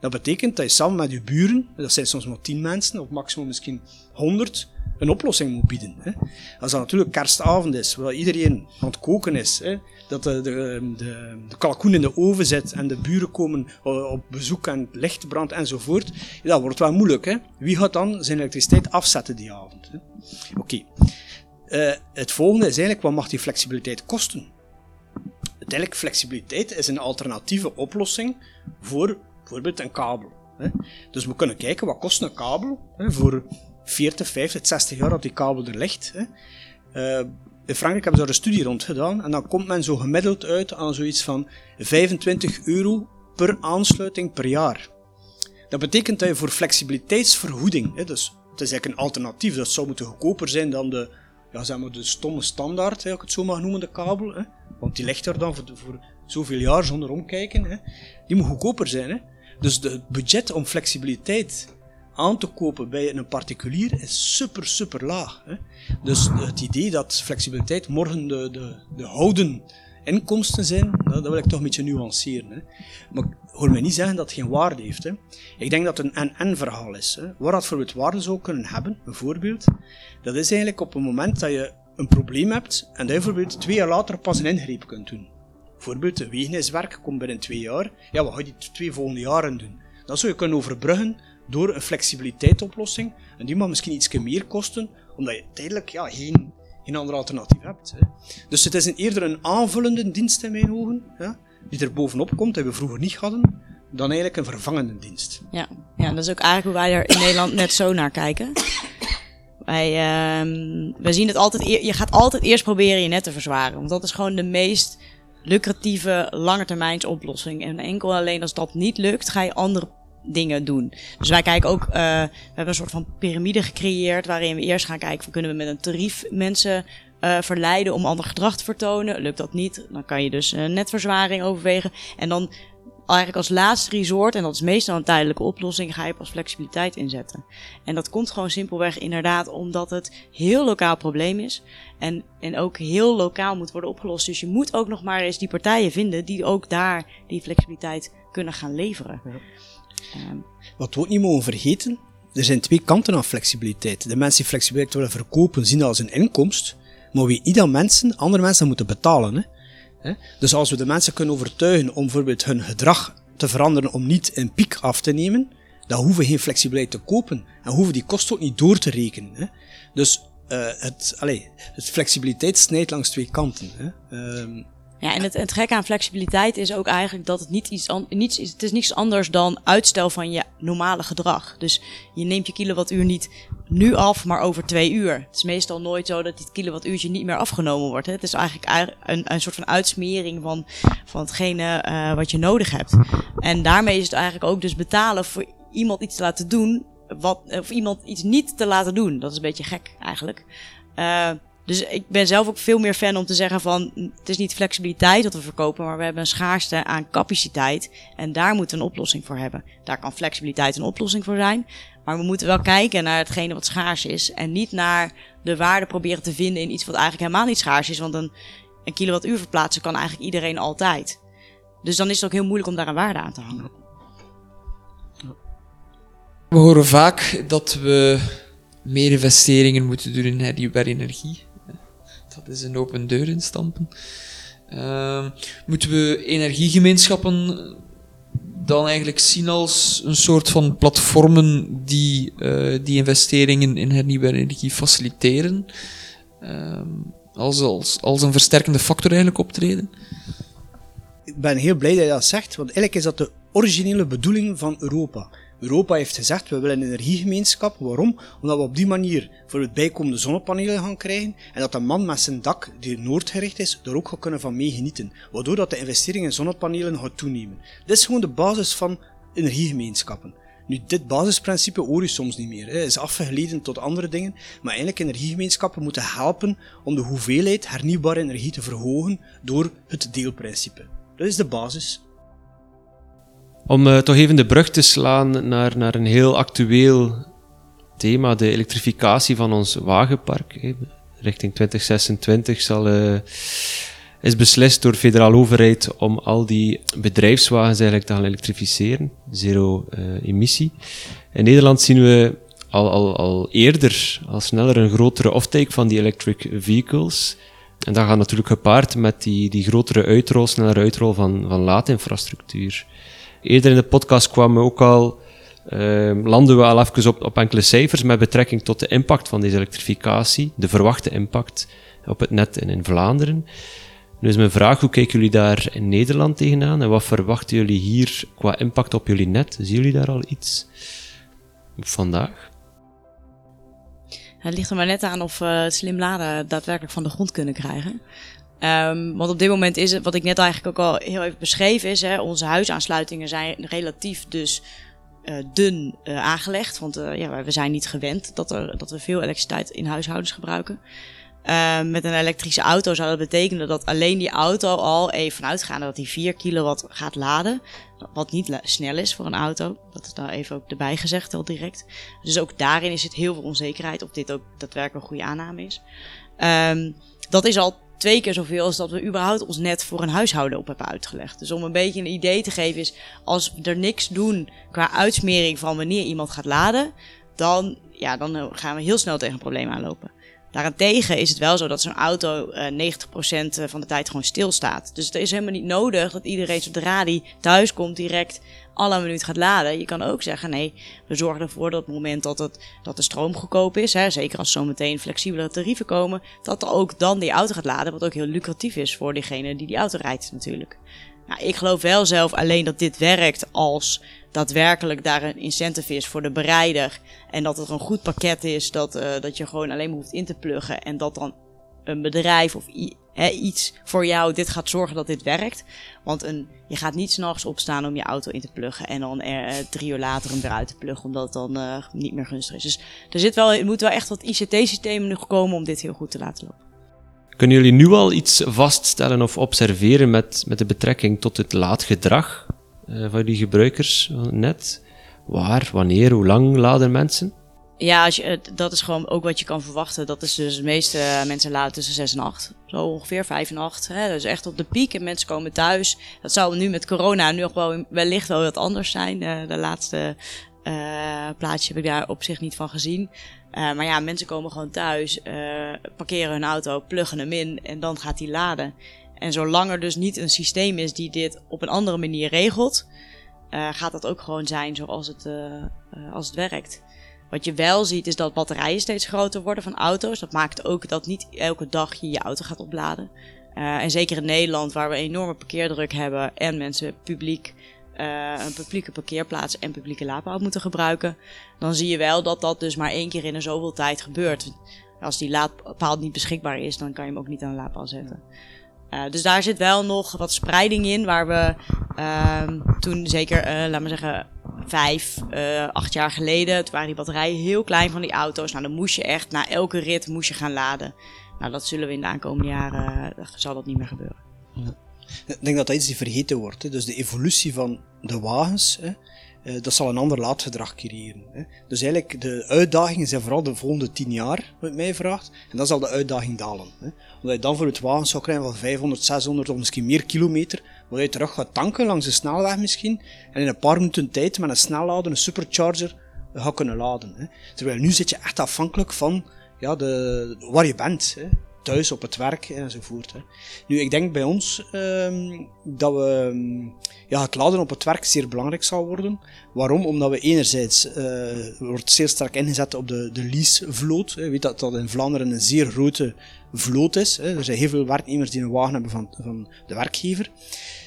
Dat betekent dat je samen met je buren, dat zijn soms maar 10 mensen, of maximum misschien 100, een oplossing moet bieden. Hè. Als dat natuurlijk kerstavond is, waar iedereen aan het koken is, hè, dat de, de, de, de kalkoen in de oven zit en de buren komen op bezoek en het licht brandt enzovoort, dat wordt wel moeilijk. Hè. Wie gaat dan zijn elektriciteit afzetten die avond? Oké. Uh, het volgende is eigenlijk, wat mag die flexibiliteit kosten? Uiteindelijk, flexibiliteit is een alternatieve oplossing voor bijvoorbeeld een kabel. Hè. Dus we kunnen kijken wat kost een kabel hè, voor 40, 50, 60 jaar dat die kabel er ligt. Hè. Uh, in Frankrijk hebben ze daar een studie rond gedaan en dan komt men zo gemiddeld uit aan zoiets van 25 euro per aansluiting per jaar. Dat betekent dat je voor flexibiliteitsvergoeding, hè, dus het is eigenlijk een alternatief, dat zou moeten goedkoper zijn dan de, ja, zeg maar de stomme standaard, als ik het zo mag noemen, de kabel. Hè, want die ligt er dan voor, voor zoveel jaar zonder omkijken. Hè. Die moet goedkoper zijn. Hè. Dus het budget om flexibiliteit aan te kopen bij een particulier is super, super laag. Hè. Dus het idee dat flexibiliteit morgen de, de, de houden inkomsten zijn, dat, wil ik toch een beetje nuanceren. Hè. Maar hoor mij niet zeggen dat het geen waarde heeft. Hè. Ik denk dat het een en-en verhaal is. Hè. Waar dat voor het waarde zou kunnen hebben, bijvoorbeeld, dat is eigenlijk op het moment dat je een probleem hebt en dat je bijvoorbeeld twee jaar later pas een ingreep kunt doen. Bijvoorbeeld, de wegeniswerk komt binnen twee jaar. Ja, wat ga je die twee volgende jaren doen? Dat zou je kunnen overbruggen door een flexibiliteitsoplossing. En die mag misschien iets meer kosten, omdat je tijdelijk ja, geen, geen ander alternatief hebt. Dus het is een, eerder een aanvullende dienst in mijn ogen, die er bovenop komt, die we vroeger niet hadden, dan eigenlijk een vervangende dienst. Ja, ja dat is ook eigenlijk hoe wij er in Nederland net zo naar kijken. Wij, uh, wij zien het altijd, je gaat altijd eerst proberen je net te verzwaren. Want dat is gewoon de meest lucratieve langetermijns oplossing. En enkel alleen als dat niet lukt, ga je andere dingen doen. Dus wij kijken ook, uh, we hebben een soort van piramide gecreëerd waarin we eerst gaan kijken kunnen we met een tarief mensen uh, verleiden om ander gedrag te vertonen. Lukt dat niet, dan kan je dus een netverzwaring overwegen. En dan eigenlijk als laatste resort, en dat is meestal een tijdelijke oplossing, ga je pas flexibiliteit inzetten. En dat komt gewoon simpelweg inderdaad omdat het heel lokaal probleem is. En, en ook heel lokaal moet worden opgelost. Dus je moet ook nog maar eens die partijen vinden die ook daar die flexibiliteit kunnen gaan leveren. Um, Wat we ook niet mogen vergeten, er zijn twee kanten aan flexibiliteit. De mensen die flexibiliteit willen verkopen zien dat als een inkomst, maar wie niet dat mensen, andere mensen moeten betalen. Hè? Dus als we de mensen kunnen overtuigen om bijvoorbeeld hun gedrag te veranderen om niet een piek af te nemen, dan hoeven we geen flexibiliteit te kopen en hoeven die kosten ook niet door te rekenen. Dus uh, het, allez, het flexibiliteit snijdt langs twee kanten. Hè? Uh, ja, en het, het gekke aan flexibiliteit is ook eigenlijk dat het niet iets niets is. Het is niets anders dan uitstel van je normale gedrag. Dus je neemt je kilowattuur niet nu af, maar over twee uur. Het is meestal nooit zo dat dit kilowattuurtje niet meer afgenomen wordt. Hè. Het is eigenlijk een, een soort van uitsmering van, van hetgene uh, wat je nodig hebt. En daarmee is het eigenlijk ook dus betalen voor iemand iets te laten doen, wat, of iemand iets niet te laten doen. Dat is een beetje gek eigenlijk. Uh, dus ik ben zelf ook veel meer fan om te zeggen van het is niet flexibiliteit dat we verkopen, maar we hebben een schaarste aan capaciteit en daar moeten we een oplossing voor hebben. Daar kan flexibiliteit een oplossing voor zijn, maar we moeten wel kijken naar hetgene wat schaars is en niet naar de waarde proberen te vinden in iets wat eigenlijk helemaal niet schaars is, want een, een kilowattuur verplaatsen kan eigenlijk iedereen altijd. Dus dan is het ook heel moeilijk om daar een waarde aan te hangen. We horen vaak dat we meer investeringen moeten doen in hernieuwbare energie. Dat is een open deur instampen. Uh, moeten we energiegemeenschappen dan eigenlijk zien als een soort van platformen die uh, die investeringen in hernieuwbare energie faciliteren? Uh, als, als, als een versterkende factor eigenlijk optreden? Ik ben heel blij dat je dat zegt, want eigenlijk is dat de originele bedoeling van Europa. Europa heeft gezegd, we willen een energiegemeenschap. Waarom? Omdat we op die manier voor het bijkomende zonnepanelen gaan krijgen en dat een man met zijn dak, die noordgericht is, er ook gaat kunnen van meegenieten. Waardoor dat de investering in zonnepanelen gaat toenemen. Dit is gewoon de basis van energiegemeenschappen. Nu, dit basisprincipe hoor je soms niet meer. Het is afgeleden tot andere dingen. Maar eigenlijk energiegemeenschappen moeten helpen om de hoeveelheid hernieuwbare energie te verhogen door het deelprincipe. Dat is de basis. Om uh, toch even de brug te slaan naar, naar een heel actueel thema, de elektrificatie van ons wagenpark. Richting 2026 zal, uh, is beslist door de federale overheid om al die bedrijfswagens eigenlijk te gaan elektrificeren, zero uh, emissie. In Nederland zien we al, al, al eerder, al sneller, een grotere offtake van die electric vehicles. En dat gaat natuurlijk gepaard met die, die grotere uitrol, snellere uitrol van, van laadinfrastructuur. Eerder in de podcast kwamen we ook al, uh, landen we al even op, op enkele cijfers met betrekking tot de impact van deze elektrificatie, de verwachte impact op het net in, in Vlaanderen. Nu is mijn vraag, hoe kijken jullie daar in Nederland tegenaan en wat verwachten jullie hier qua impact op jullie net? Zien jullie daar al iets vandaag? Het ligt er maar net aan of we het slim laden daadwerkelijk van de grond kunnen krijgen. Um, want op dit moment is het, wat ik net eigenlijk ook al heel even beschreven is, hè, onze huisaansluitingen zijn relatief dus uh, dun uh, aangelegd. Want uh, ja, we zijn niet gewend dat, er, dat we veel elektriciteit in huishoudens gebruiken. Ehm, met een elektrische auto zou dat betekenen dat alleen die auto al even vanuitgaande dat die 4 kilowatt gaat laden. Wat niet snel is voor een auto. Dat is daar even ook erbij gezegd, al direct. Dus ook daarin is het heel veel onzekerheid of dit ook daadwerkelijk een goede aanname is. Um, dat is al twee keer zoveel als dat we überhaupt ons net voor een huishouden op hebben uitgelegd. Dus om een beetje een idee te geven is, als we er niks doen qua uitsmering van wanneer iemand gaat laden, dan, ja, dan gaan we heel snel tegen een probleem aanlopen. Daarentegen is het wel zo dat zo'n auto uh, eh, 90% van de tijd gewoon stilstaat. Dus het is helemaal niet nodig dat iedereen zodra die thuis komt direct alle minuut gaat laden. Je kan ook zeggen, nee, we zorgen ervoor dat op het moment dat, het, dat de stroom goedkoop is, hè, zeker als zometeen flexibele tarieven komen, dat er ook dan die auto gaat laden, wat ook heel lucratief is voor diegene die die auto rijdt natuurlijk. Nou, ik geloof wel zelf alleen dat dit werkt als daadwerkelijk daar een incentive is voor de bereider. En dat het een goed pakket is, dat, uh, dat je gewoon alleen maar hoeft in te pluggen. En dat dan een bedrijf of iets voor jou dit gaat zorgen dat dit werkt. Want een, je gaat niet s'nachts opstaan om je auto in te pluggen en dan er, uh, drie uur later hem eruit te pluggen, omdat het dan uh, niet meer gunstig is. Dus er, zit wel, er moet wel echt wat ICT-systemen nog komen om dit heel goed te laten lopen. Kunnen jullie nu al iets vaststellen of observeren met, met de betrekking tot het laadgedrag uh, van die gebruikers net? Waar, wanneer, hoe lang laden mensen? Ja, dat is gewoon ook wat je kan verwachten. Dat is dus de meeste mensen laden tussen 6 en 8. Zo ongeveer 5 en 8. Hè? Dus echt op de piek en mensen komen thuis. Dat zou nu met corona nu wel wellicht wel wat anders zijn. De, de laatste uh, plaatje heb ik daar op zich niet van gezien. Uh, maar ja, mensen komen gewoon thuis, uh, parkeren hun auto, pluggen hem in en dan gaat hij laden. En zolang er dus niet een systeem is die dit op een andere manier regelt, gaat dat ook gewoon zijn zoals het, als het werkt. Wat je wel ziet is dat batterijen steeds groter worden van auto's. Dat maakt ook dat niet elke dag je je auto gaat opladen. En zeker in Nederland, waar we enorme parkeerdruk hebben en mensen publiek uh, een publieke parkeerplaats en publieke laadpaal moeten gebruiken, dan zie je wel dat dat dus maar één keer in een zoveel tijd gebeurt. Als die laadpaal niet beschikbaar is, dan kan je hem ook niet aan de laadpaal zetten. Uh, dus daar zit wel nog wat spreiding in, waar we uh, toen zeker, uh, laat maar zeggen, vijf, uh, acht jaar geleden, toen waren die batterijen heel klein van die auto's. Nou, dan moest je echt, na elke rit moest je gaan laden. Nou, dat zullen we in de aankomende jaren, zal dat niet meer gebeuren. Ja. Ik denk dat dat iets die vergeten wordt. Hè. Dus de evolutie van de wagens, hè, uh, dat zal een ander laadgedrag creëren. Hè. Dus eigenlijk, de uitdagingen zijn vooral de volgende tien jaar, wat mij vraagt. En dan zal de uitdaging dalen. Hè. Omdat je dan voor het wagen zou krijgen van 500, 600 of misschien meer kilometer, waar je terug gaat tanken langs de snelweg misschien, en in een paar minuten tijd met een snellader, een supercharger, gaat kunnen laden. Hè. Terwijl nu zit je echt afhankelijk van ja, de, waar je bent. Hè thuis, op het werk enzovoort. Hè. Nu, ik denk bij ons um, dat we ehm, ja, het laden op het werk zeer belangrijk zal worden. Waarom? Omdat we enerzijds uh, wordt zeer sterk ingezet op de, de leasevloot. Je weet dat dat in Vlaanderen een zeer grote vloot is. Hè. Er zijn heel veel werknemers die een wagen hebben van, van de werkgever.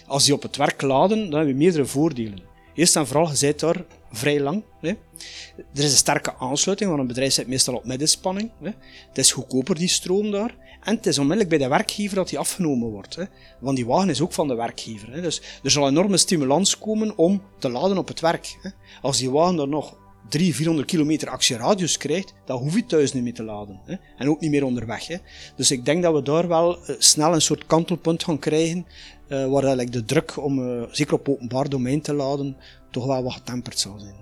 Als die op het werk laden, dan hebben we meerdere voordelen. Eerst en vooral, je daar vrij lang. Hè. Er is een sterke aansluiting, want een bedrijf zit meestal op middenspanning. Hè. Het is goedkoper, die stroom daar. En het is onmiddellijk bij de werkgever dat die afgenomen wordt. Hè. Want die wagen is ook van de werkgever. Hè. Dus er zal enorme stimulans komen om te laden op het werk. Hè. Als die wagen dan nog 300, 400 kilometer actieradius krijgt, dan hoef je thuis niet meer te laden. Hè. En ook niet meer onderweg. Hè. Dus ik denk dat we daar wel uh, snel een soort kantelpunt gaan krijgen, uh, waar eigenlijk de druk om, uh, zeker op openbaar domein te laden, toch wel wat getemperd zal zijn.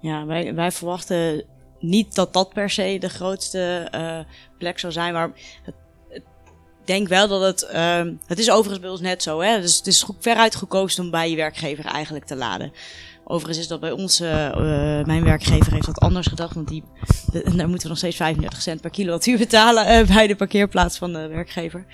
Ja, wij, wij verwachten niet dat dat per se de grootste uh, plek zou zijn, maar ik denk wel dat het. Uh, het is overigens bij ons net zo, hè? Dus het is veruit gekozen om bij je werkgever eigenlijk te laden. Overigens is dat bij ons, uh, mijn werkgever heeft dat anders gedacht, want die, de, daar moeten we nog steeds 35 cent per kilowattuur betalen bij de parkeerplaats van de werkgever.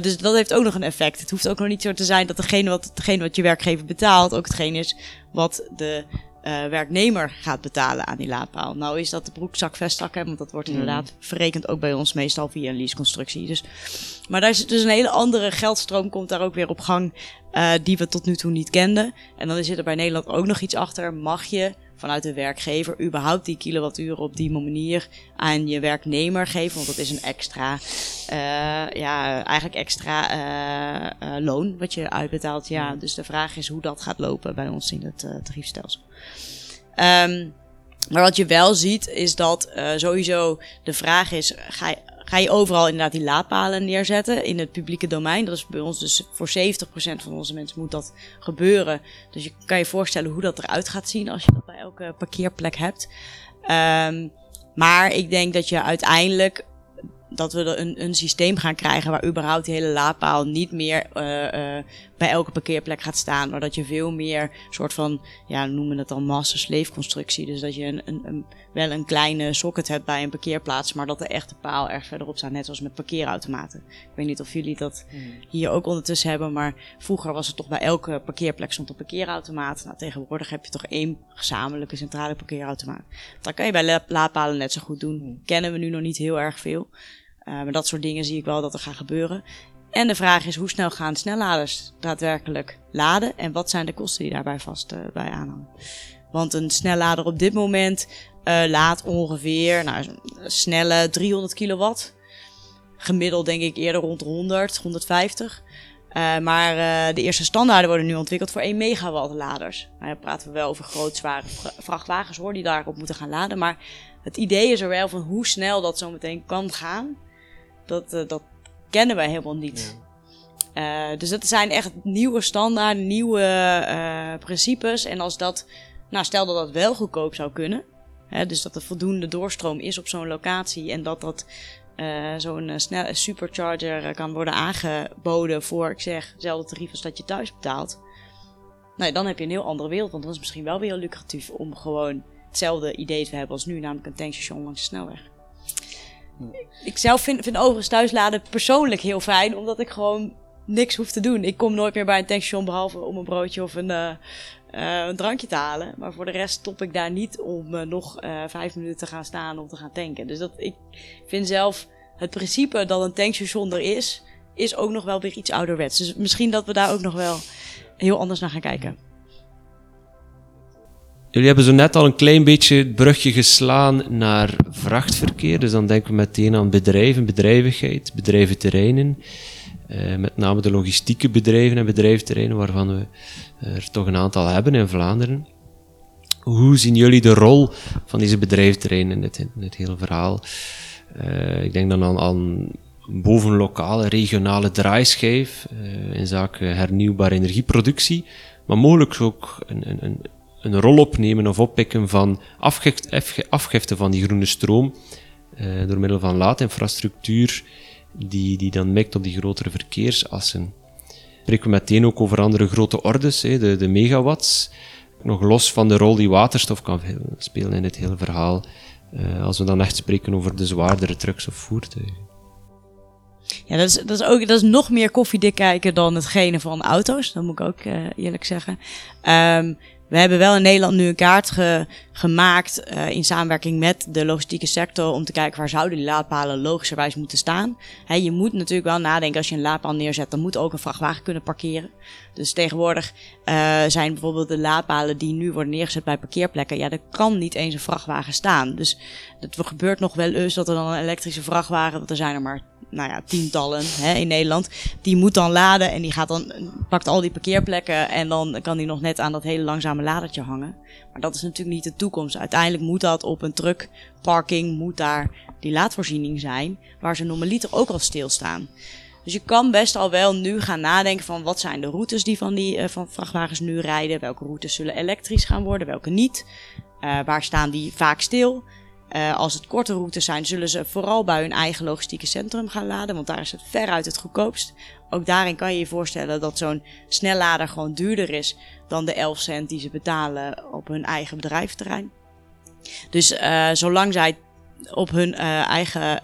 Dus dat heeft ook nog een effect. Het hoeft ook nog niet zo te zijn dat degene wat, degene wat je werkgever betaalt ook hetgeen is wat de eh, werknemer gaat betalen aan die laadpaal. Nou is dat de broekzak vestzakken, want dat wordt inderdaad verrekend ook bij ons meestal via een leaseconstructie. Dus, maar daar is dus een hele andere geldstroom komt daar ook weer op gang uh, die we tot nu toe niet kenden. En dan zit er bij Nederland ook nog iets achter. Mag je vanuit de werkgever überhaupt die kilowatturen op die manier aan je werknemer geven. Want dat is een extra, uh, ja, eigenlijk extra uh, uh, loon wat je uitbetaalt. Ja, dus de vraag is hoe dat gaat lopen bij ons in het tariefstelsel. Um, maar wat je wel ziet is dat sowieso de vraag is, ga je, ga je overal inderdaad die laadpalen neerzetten in het publieke domein. Dat is bij ons dus voor 70% van onze mensen moet dat gebeuren. Dus je kan je voorstellen hoe dat eruit gaat zien als je dat bij elke parkeerplek hebt. Um, maar ik denk dat je uiteindelijk dat we een, een systeem gaan krijgen waar überhaupt die hele laadpaal niet meer uh, uh, bij elke parkeerplek gaat staan. Maar dat je veel meer soort van, ja, noemen het dan master-slave constructie. Dus dat je een, een, een, wel een kleine socket hebt bij een parkeerplaats, maar dat de echte paal erg verderop staat. Net zoals met parkeerautomaten. Ik weet niet of jullie dat hier ook ondertussen hebben, maar vroeger was het toch bij elke parkeerplek stond een parkeerautomaat. Nou, tegenwoordig heb je toch één gezamenlijke centrale parkeerautomaat. Dat kan je bij laadpalen net zo goed doen. Kennen we nu nog niet heel erg veel. Uh, maar dat soort dingen zie ik wel dat er gaan gebeuren. En de vraag is hoe snel gaan snelladers daadwerkelijk laden en wat zijn de kosten die daarbij vast uh, bij aanhangen. Want een snellader op dit moment uh, laat ongeveer nou, snelle 300 kilowatt. Gemiddeld denk ik eerder rond 100, 150. Uh, maar uh, de eerste standaarden worden nu ontwikkeld voor 1 megawatt laders. Nou, dan praten we wel over groot zware vrachtwagens hoor, die daarop moeten gaan laden. Maar het idee is er wel van hoe snel dat zo meteen kan gaan dat, dat kennen wij helemaal niet. Ja. Dus dat zijn echt nieuwe standaarden, nieuwe principes. En als dat, nou stel dat dat wel goedkoop zou kunnen. Hè, dus dat er voldoende doorstroom is op zo'n locatie. En dat dat zo'n snel supercharger kan worden aangeboden voor, ik zeg, hetzelfde tarief als dat je thuis betaalt. Nou, dan heb je een heel andere wereld. Want dan is het misschien wel weer lucratief om gewoon hetzelfde idee te hebben als nu, namelijk een tankstation langs de snelweg. Ik zelf vind, vind overigens thuisladen persoonlijk heel fijn, omdat ik gewoon niks hoef te doen. Ik kom nooit meer bij een tankstation behalve om een broodje of een, uh, een drankje te halen. Maar voor de rest stop ik daar niet om uh, nog vijf minuten te gaan staan om te gaan tanken. Dus dat, ik vind zelf het principe dat een tankstation er is, is ook nog wel weer iets ouderwets. Dus misschien dat we daar ook nog wel heel anders naar gaan kijken. Jullie hebben zo net al een klein beetje het brugje geslaan naar vrachtverkeer. Dus dan denken we meteen aan bedrijven, bedrijvigheid, bedrijventerreinen. Uh, met name de logistieke bedrijven en bedrijventerreinen, waarvan we er toch een aantal hebben in Vlaanderen. Hoe zien jullie de rol van deze bedrijventerreinen in dit, in dit hele verhaal? Uh, ik denk dan aan, aan bovenlokale, regionale draaischijf uh, in zaken hernieuwbare energieproductie, maar mogelijk ook een, een, een een rol opnemen of oppikken van afgifte van die groene stroom door middel van laadinfrastructuur die, die dan mikt op die grotere verkeersassen. Spreken we meteen ook over andere grote ordes, de, de megawatts, nog los van de rol die waterstof kan spelen in het hele verhaal, uh, als we dan echt spreken over de zwaardere trucks of voertuigen. Ja, dat is, dat is ook dat is nog meer koffiedik kijken dan hetgene van auto's. Dat moet ik ook uh, eerlijk zeggen. Um, we hebben wel in Nederland nu een kaart ge, gemaakt uh, in samenwerking met de logistieke sector om te kijken waar zouden die laadpalen logischerwijs moeten staan. Je moet natuurlijk wel nadenken als je een laadpaal neerzet, dan moet ook een vrachtwagen kunnen parkeren. Dus tegenwoordig uh, zijn bijvoorbeeld de laadpalen die nu worden neergezet bij parkeerplekken, ja, er kan niet eens een vrachtwagen staan. Dus het gebeurt nog wel eens dat er dan een elektrische vrachtwagen, want er zijn er maar nou ja, tientallen hè, in Nederland. Die moet dan laden en die gaat dan, pakt al die parkeerplekken en dan kan die nog net aan dat hele langzame ladertje hangen. Maar dat is natuurlijk niet de toekomst. Uiteindelijk moet dat op een truckparking, moet daar die laadvoorziening zijn, waar ze normaliter ook al stilstaan. Dus je kan best al wel nu gaan nadenken van wat zijn de routes die van die uh, van vrachtwagens nu rijden. Welke routes zullen elektrisch gaan worden, welke niet. Uh, waar staan die vaak stil? Uh, als het korte routes zijn, zullen ze vooral bij hun eigen logistieke centrum gaan laden, want daar is het veruit het goedkoopst. Ook daarin kan je je voorstellen dat zo'n snellader gewoon duurder is dan de 11 cent die ze betalen op hun eigen bedrijfsterrein. Dus uh, zolang zij op hun uh, eigen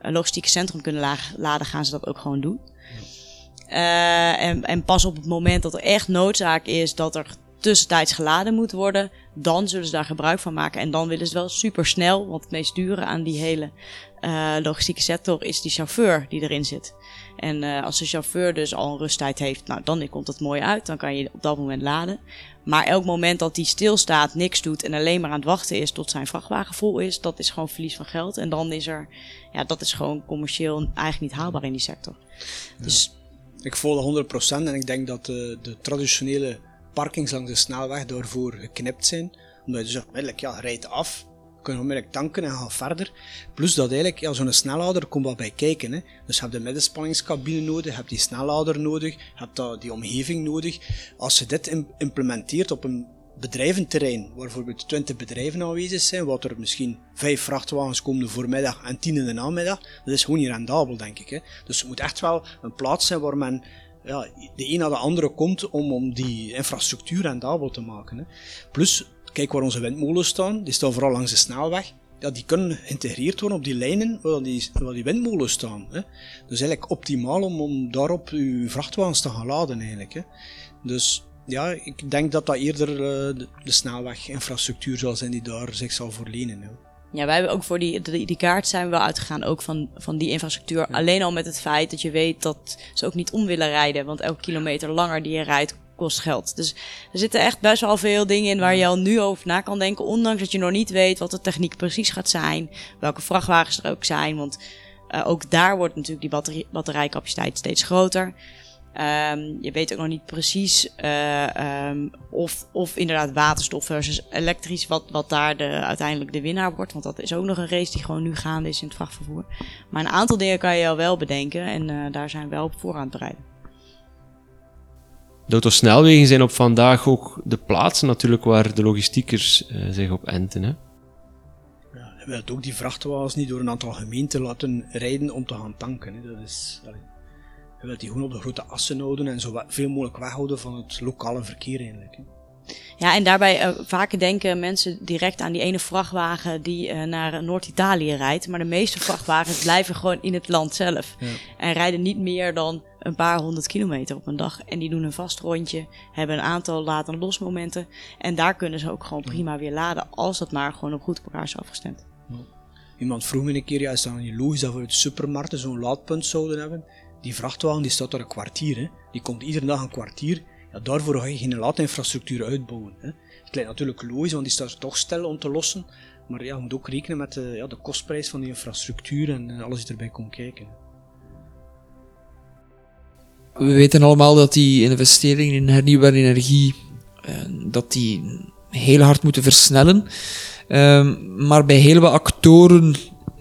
logistieke centrum kunnen laden, gaan ze dat ook gewoon doen. en, en pas op het moment dat er echt noodzaak is dat er tussentijds geladen moet worden, dan zullen ze daar gebruik van maken. En dan willen ze wel super snel, want het meest dure aan die hele uh, logistieke sector is die chauffeur die erin zit. En uh, als de chauffeur dus al een rusttijd heeft, nou dan komt het mooi uit, dan kan je op dat moment laden. Maar elk moment dat hij stilstaat, niks doet en alleen maar aan het wachten is tot zijn vrachtwagen vol is, dat is gewoon verlies van geld. En dan is er, ja, dat is gewoon commercieel eigenlijk niet haalbaar in die sector. Ja. Dus ik voel 100% en ik denk dat de, de traditionele parkings langs de snelweg daarvoor geknipt zijn. Omdat je dus onmiddellijk, ja, rijdt af, kun je onmiddellijk tanken en gaan verder. Plus dat eigenlijk, ja, zo'n snellaader komt wat bij kijken. Hè. Dus je hebt de middenspanningscabine nodig, je hebt die snellaader nodig, je hebt die omgeving nodig. Als je dit implementeert op een bedrijventerrein, waar bijvoorbeeld 20 bedrijven aanwezig zijn, wat er misschien 5 vrachtwagens komen de voormiddag en 10 in de namiddag, dat is gewoon niet rendabel, denk ik. Hè. Dus het moet echt wel een plaats zijn waar men ja, de een naar de andere komt om, om die infrastructuur rendabel te maken. Hè. Plus, kijk waar onze windmolens staan, die staan vooral langs de snelweg. Ja, die kunnen geïntegreerd worden op die lijnen waar die, waar die windmolens staan. Hè. Dus eigenlijk optimaal om, om daarop uw vrachtwagens te gaan laden eigenlijk. Hè. Dus ja, ik denk dat dat eerder uh, de, de snelweginfrastructuur zal zijn die daar zich zal voorlenen. Hè. Ja, wij hebben ook voor die, die, die, kaart zijn we wel uitgegaan, ook van, van die infrastructuur. Alleen al met het feit dat je weet dat ze ook niet om willen rijden. Want elke kilometer langer die je rijdt, kost geld. Dus er zitten echt best wel veel dingen in waar je al nu over na kan denken. Ondanks dat je nog niet weet wat de techniek precies gaat zijn. Welke vrachtwagens er ook zijn. Want uh, ook daar wordt natuurlijk die batterie, batterijcapaciteit steeds groter. Um, je weet ook nog niet precies uh, um, of, of inderdaad waterstof versus elektrisch, wat, wat daar de, uiteindelijk de winnaar wordt. Want dat is ook nog een race die gewoon nu gaande is in het vrachtvervoer. Maar een aantal dingen kan je al wel bedenken en uh, daar zijn we wel op voor aan het bereiden. De autosnelwegen zijn op vandaag ook de plaatsen natuurlijk waar de logistiekers zich op enten. Hè? Ja, je wilt ook die vrachtwagens niet door een aantal gemeenten laten rijden om te gaan tanken. Hè. Dat is... Allee. Je wilt die gewoon op de grote assen houden en zo veel mogelijk weghouden van het lokale verkeer eigenlijk. Hè. Ja, en daarbij uh, vaak denken mensen direct aan die ene vrachtwagen die uh, naar Noord-Italië rijdt. Maar de meeste vrachtwagens blijven gewoon in het land zelf. Ja. En rijden niet meer dan een paar honderd kilometer op een dag. En die doen een vast rondje, hebben een aantal laad- en losmomenten. En daar kunnen ze ook gewoon prima weer laden, als dat maar gewoon op goed op elkaar is afgestemd. Ja. Iemand vroeg me een keer, ja, is dat niet logisch dat we uit supermarkten zo'n laadpunt zouden hebben? Die vrachtwagen die staat daar een kwartier. Hè. Die komt iedere dag een kwartier. Ja, daarvoor ga je geen laadinfrastructuur uitbouwen. Hè. Het lijkt natuurlijk logisch, want die staat toch stil om te lossen. Maar ja, je moet ook rekenen met de, ja, de kostprijs van die infrastructuur en eh, alles die erbij komt kijken. We weten allemaal dat die investeringen in hernieuwbare energie eh, dat die heel hard moeten versnellen. Um, maar bij heel wat actoren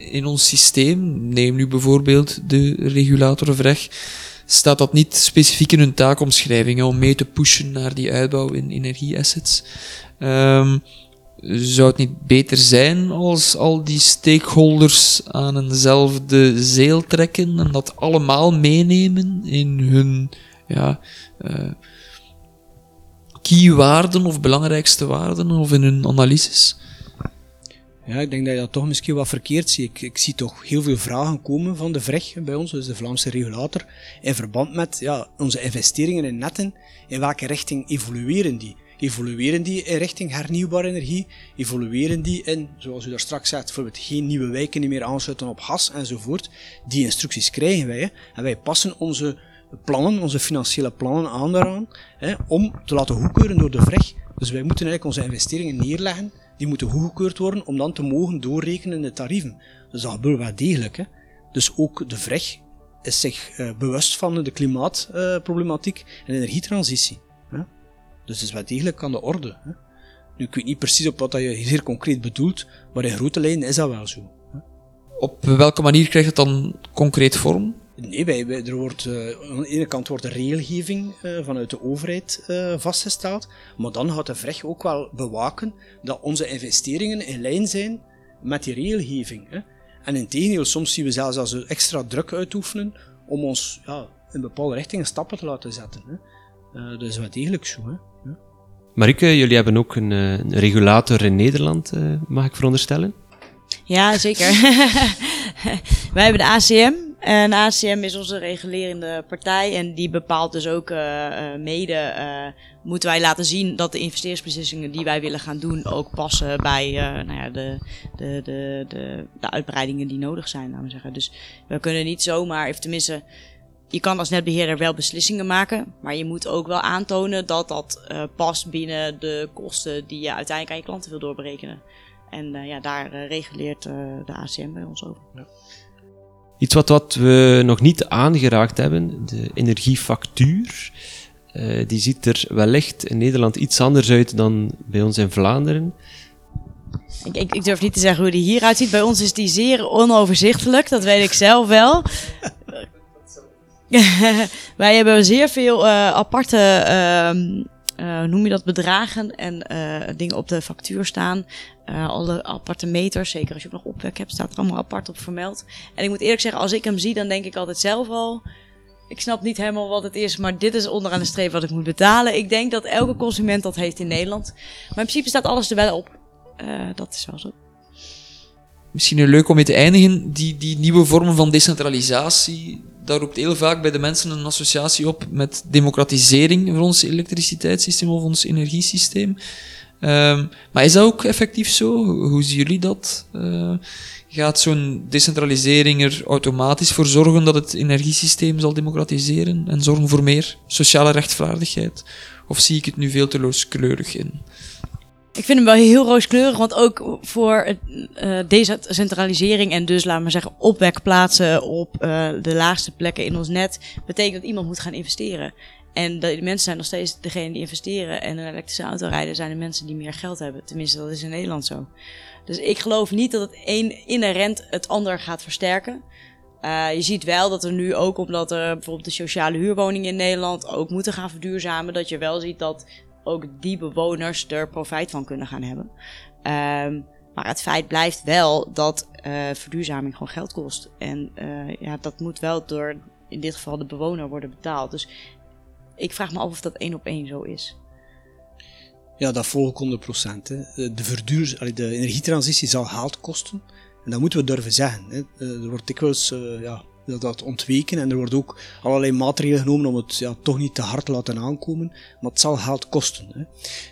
in ons systeem, neem nu bijvoorbeeld de regulator VREG, staat dat niet specifiek in hun taakomschrijvingen om mee te pushen naar die uitbouw in energieassets. Um, zou het niet beter zijn als al die stakeholders aan eenzelfde zeel trekken en dat allemaal meenemen in hun ja, uh, keywaarden of belangrijkste waarden of in hun analyses? Ja, ik denk dat je dat toch misschien wat verkeerd ziet. Ik, ik zie toch heel veel vragen komen van de VREG bij ons, dus de Vlaamse regulator, in verband met ja, onze investeringen in netten. In welke richting evolueren die? Evolueren die in richting hernieuwbare energie? Evolueren die in, zoals u daar straks zei, bijvoorbeeld geen nieuwe wijken meer aansluiten op gas enzovoort? Die instructies krijgen wij. En wij passen onze plannen, onze financiële plannen aan daaraan, hè, om te laten goedkeuren door de VREG. Dus wij moeten eigenlijk onze investeringen neerleggen die moeten goedgekeurd worden om dan te mogen doorrekenen in de tarieven. Dus dat gebeurt wel degelijk. Hè. Dus ook de VREG is zich uh, bewust van de klimaatproblematiek uh, en energietransitie. Hè. Dus het is wel degelijk aan de orde. Hè. Nu, ik weet niet precies op wat je zeer concreet bedoelt, maar in grote lijnen is dat wel zo. Hè. Op welke manier krijgt het dan concreet vorm? Nee, wij, wij, er wordt, uh, aan de ene kant wordt de regelgeving uh, vanuit de overheid uh, vastgesteld, maar dan gaat de VREG ook wel bewaken dat onze investeringen in lijn zijn met die regelgeving. Hè. En in tegendeel, soms zien we zelfs als we extra druk uitoefenen om ons ja, in bepaalde richtingen stappen te laten zetten. Hè. dat is wel degelijk zo. Hè. Ja. Marike, jullie hebben ook een, een regulator in Nederland, mag ik veronderstellen? Ja, zeker. Wij hebben de ACM, En ACM is onze regulerende partij en die bepaalt dus ook uh, mede, uh, moeten wij laten zien dat de investeringsbeslissingen die wij willen gaan doen ook passen bij nou ja, de, de, de, de, de uitbreidingen die nodig zijn, laten we zeggen. Dus we kunnen niet zomaar, even tenminste, je kan als netbeheerder wel beslissingen maken, maar je moet ook wel aantonen dat dat past binnen de kosten die je uiteindelijk aan je klanten wil doorberekenen. En ja, daar reguleert de ACM bij ons over. Ja. Iets wat, wat we nog niet aangeraakt hebben, de energiefactuur. Uh, die ziet er wellicht in Nederland iets anders uit dan bij ons in Vlaanderen. Ik, ik, durf niet te zeggen hoe die hieruit ziet. Bij ons is die zeer onoverzichtelijk, dat weet ik zelf wel. Wij hebben zeer veel uh, aparte uh, uh, noem je dat, bedragen en dingen op de factuur staan. Uh, alle aparte meters, zeker als je ook nog opwek hebt, staat er allemaal apart op vermeld. En ik moet eerlijk zeggen, als ik hem zie, dan denk ik altijd zelf al... Ik snap niet helemaal wat het is, maar dit is onderaan de streep wat ik moet betalen. Ik denk dat elke consument dat heeft in Nederland. Maar in principe staat alles er wel op. dat is wel zo. Misschien leuk om mee te eindigen. Die, die nieuwe vormen van decentralisatie, daar roept heel vaak bij de mensen een associatie op met democratisering van ons elektriciteitssysteem of ons energiesysteem. Um, maar is dat ook effectief zo? Hoe zien jullie dat? Uh, gaat zo'n decentralisering er automatisch voor zorgen dat het energiesysteem zal democratiseren en zorgen voor meer sociale rechtvaardigheid? Of zie ik het nu veel te looskleurig in? Ik vind hem wel heel rooskleurig, want ook voor uh, decentralisering en dus, laten we zeggen, opwekplaatsen op uh, de laagste plekken in ons net, betekent dat iemand moet gaan investeren. En de mensen zijn nog steeds degene die investeren en een elektrische auto rijden zijn de mensen die meer geld hebben. Tenminste, dat is in Nederland zo. Dus ik geloof niet dat het een inherent het ander gaat versterken. Uh, je ziet wel dat er nu ook, omdat er bijvoorbeeld de sociale huurwoningen in Nederland ook moeten gaan verduurzamen, dat je wel ziet dat ook die bewoners er profijt van kunnen gaan hebben. Um, maar het feit blijft wel dat uh, verduurzaming gewoon geld kost. En uh, ja, dat moet wel door in dit geval de bewoner worden betaald. Dus ik vraag me af of dat één op één zo is. Ja, dat volg ik 100 procent. De, verduur, de energietransitie zal geld kosten. En dat moeten we durven zeggen. Hè. Er wordt dikwijls uh, ja, dat ontweken. En er worden ook allerlei maatregelen genomen om het ja, toch niet te hard te laten aankomen. Maar het zal geld kosten. Hè.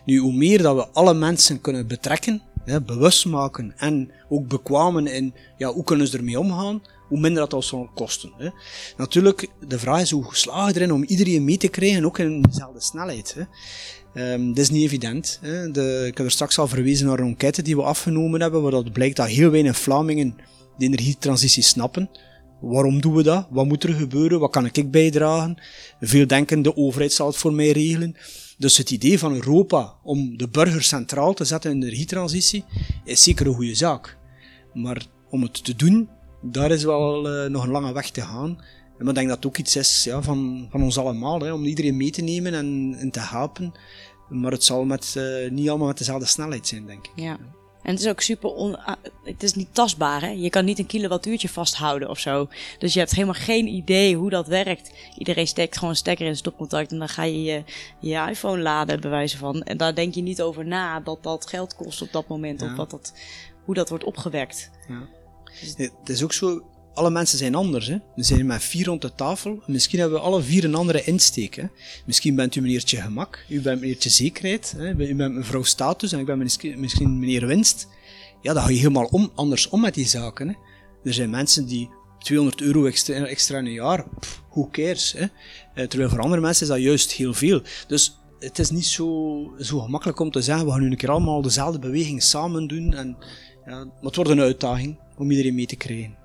Nu, hoe meer dat we alle mensen kunnen betrekken, hè, bewust maken en ook bekwamen in ja, hoe kunnen ze ermee omgaan, hoe minder dat zal kosten. Hè. Natuurlijk, de vraag is hoe geslagen erin om iedereen mee te krijgen, ook in dezelfde snelheid. Hè. Um, dat is niet evident. Hè. De, ik heb er straks al verwezen naar een enquête die we afgenomen hebben, waar dat blijkt dat heel weinig Vlamingen de energietransitie snappen. Waarom doen we dat? Wat moet er gebeuren? Wat kan ik bijdragen? Veel denken, de overheid zal het voor mij regelen. Dus het idee van Europa om de burger centraal te zetten in de energietransitie is zeker een goede zaak. Maar om het te doen, daar is wel uh, nog een lange weg te gaan. En ik denk dat het ook iets is ja, van, van ons allemaal, hè, om iedereen mee te nemen en, en te helpen. Maar het zal met, uh, niet allemaal met dezelfde snelheid zijn, denk ik. Ja. En het is ook super on, ah, het is niet tastbaar. Hè? Je kan niet een kilowattuurtje vasthouden of zo. Dus je hebt helemaal geen idee hoe dat werkt. Iedereen steekt gewoon een stekker in stopcontact en dan ga je je, je iPhone laden, bij wijze van. En daar denk je niet over na dat dat geld kost op dat moment. Of wat dat, hoe dat wordt opgewekt. Ja. Dus het is ook zo, alle mensen zijn anders. Hè? We zijn met vier rond de tafel. Misschien hebben we alle vier een andere insteek. Misschien bent u meneertje gemak, u bent meneertje zekerheid, hè? u bent mevrouw status en ik ben misschien meneer winst. Ja, dan ga je helemaal om, anders om met die zaken. Hè? Er zijn mensen die 200 euro extra, in een jaar, pff, who cares? Hè? Eh, terwijl voor andere mensen is dat juist heel veel. Dus het is niet zo, zo gemakkelijk om te zeggen, we gaan nu een keer allemaal dezelfde beweging samen doen. En, ja, maar het wordt een uitdaging om iedereen mee te krijgen.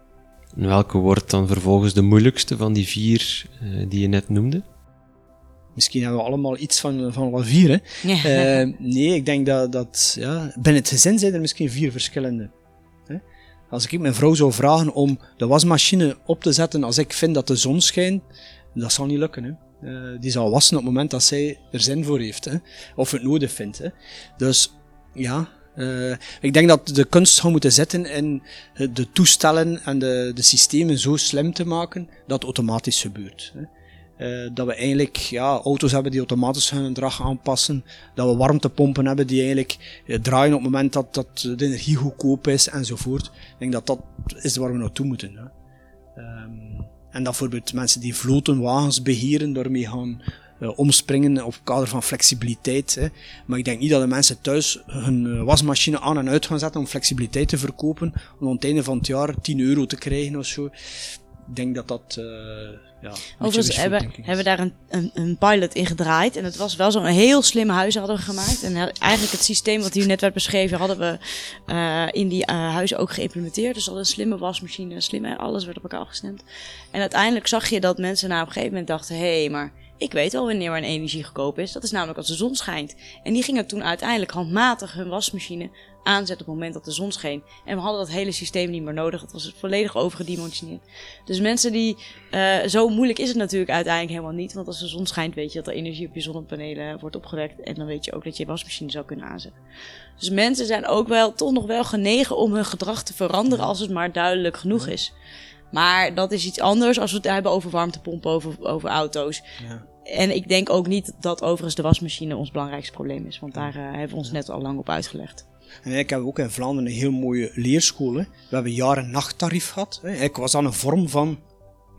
En welke wordt dan vervolgens de moeilijkste van die vier uh, die je net noemde? Misschien hebben we allemaal iets van, van alle vier. Hè? Ja. Uh, nee, ik denk dat, dat ja, binnen het gezin zijn er misschien vier verschillende. Hè? Als ik mijn vrouw zou vragen om de wasmachine op te zetten als ik vind dat de zon schijnt, dat zal niet lukken. Hè? Uh, die zal wassen op het moment dat zij er zin voor heeft. Hè? Of het nodig vindt. Hè? Dus ja, uh, ik denk dat de kunst zou moeten zitten in de toestellen en de, de systemen zo slim te maken dat het automatisch gebeurt. Hè. Uh, dat we eigenlijk ja, auto's hebben die automatisch hun gedrag aanpassen. Dat we warmtepompen hebben die eigenlijk draaien op het moment dat, dat de energie goedkoop is enzovoort. Ik denk dat dat is waar we naartoe moeten. Hè. Um, En dat bijvoorbeeld mensen die vloten wagens beheren, daarmee gaan omspringen op kader van flexibiliteit. Hè. Maar ik denk niet dat de mensen thuis hun uh, wasmachine aan en uit gaan zetten om flexibiliteit te verkopen, om aan het einde van het jaar 10 euro te krijgen of zo. Ik denk dat dat. Uh, ja, Overigens hebben, hebben we daar een, een, een, pilot in gedraaid. En het was wel zo'n heel slim huis hadden we gemaakt. En eigenlijk het systeem wat hier net werd beschreven, hadden we uh, in die uh, huizen ook geïmplementeerd. Dus al een slimme wasmachine, slimme, alles werd op elkaar afgestemd. En uiteindelijk zag je dat mensen na op een gegeven moment dachten: hé, hey, maar ik weet wel wanneer een energie goedkoop is. Dat is namelijk als de zon schijnt. En die gingen toen uiteindelijk handmatig hun wasmachine aanzetten op het moment dat de zon scheen. En we hadden dat hele systeem niet meer nodig. Het was volledig overgedimensioneerd. Dus mensen die... Uh, zo moeilijk is het natuurlijk uiteindelijk helemaal niet. Want als de zon schijnt weet je dat er energie op je zonnepanelen wordt opgewekt. En dan weet je ook dat je je wasmachine zou kunnen aanzetten. Dus mensen zijn ook wel toch nog wel genegen om hun gedrag te veranderen als het maar duidelijk genoeg is. Maar dat is iets anders als we het hebben over warmtepompen, over, over auto's. Ja. En ik denk ook niet dat overigens de wasmachine ons belangrijkste probleem is. Want daar uh, hebben we ons net al lang op uitgelegd. En ik heb ook in Vlaanderen een heel mooie leerschool. Hè. We hebben jaren nachttarief gehad. Hè. Ik was aan een vorm van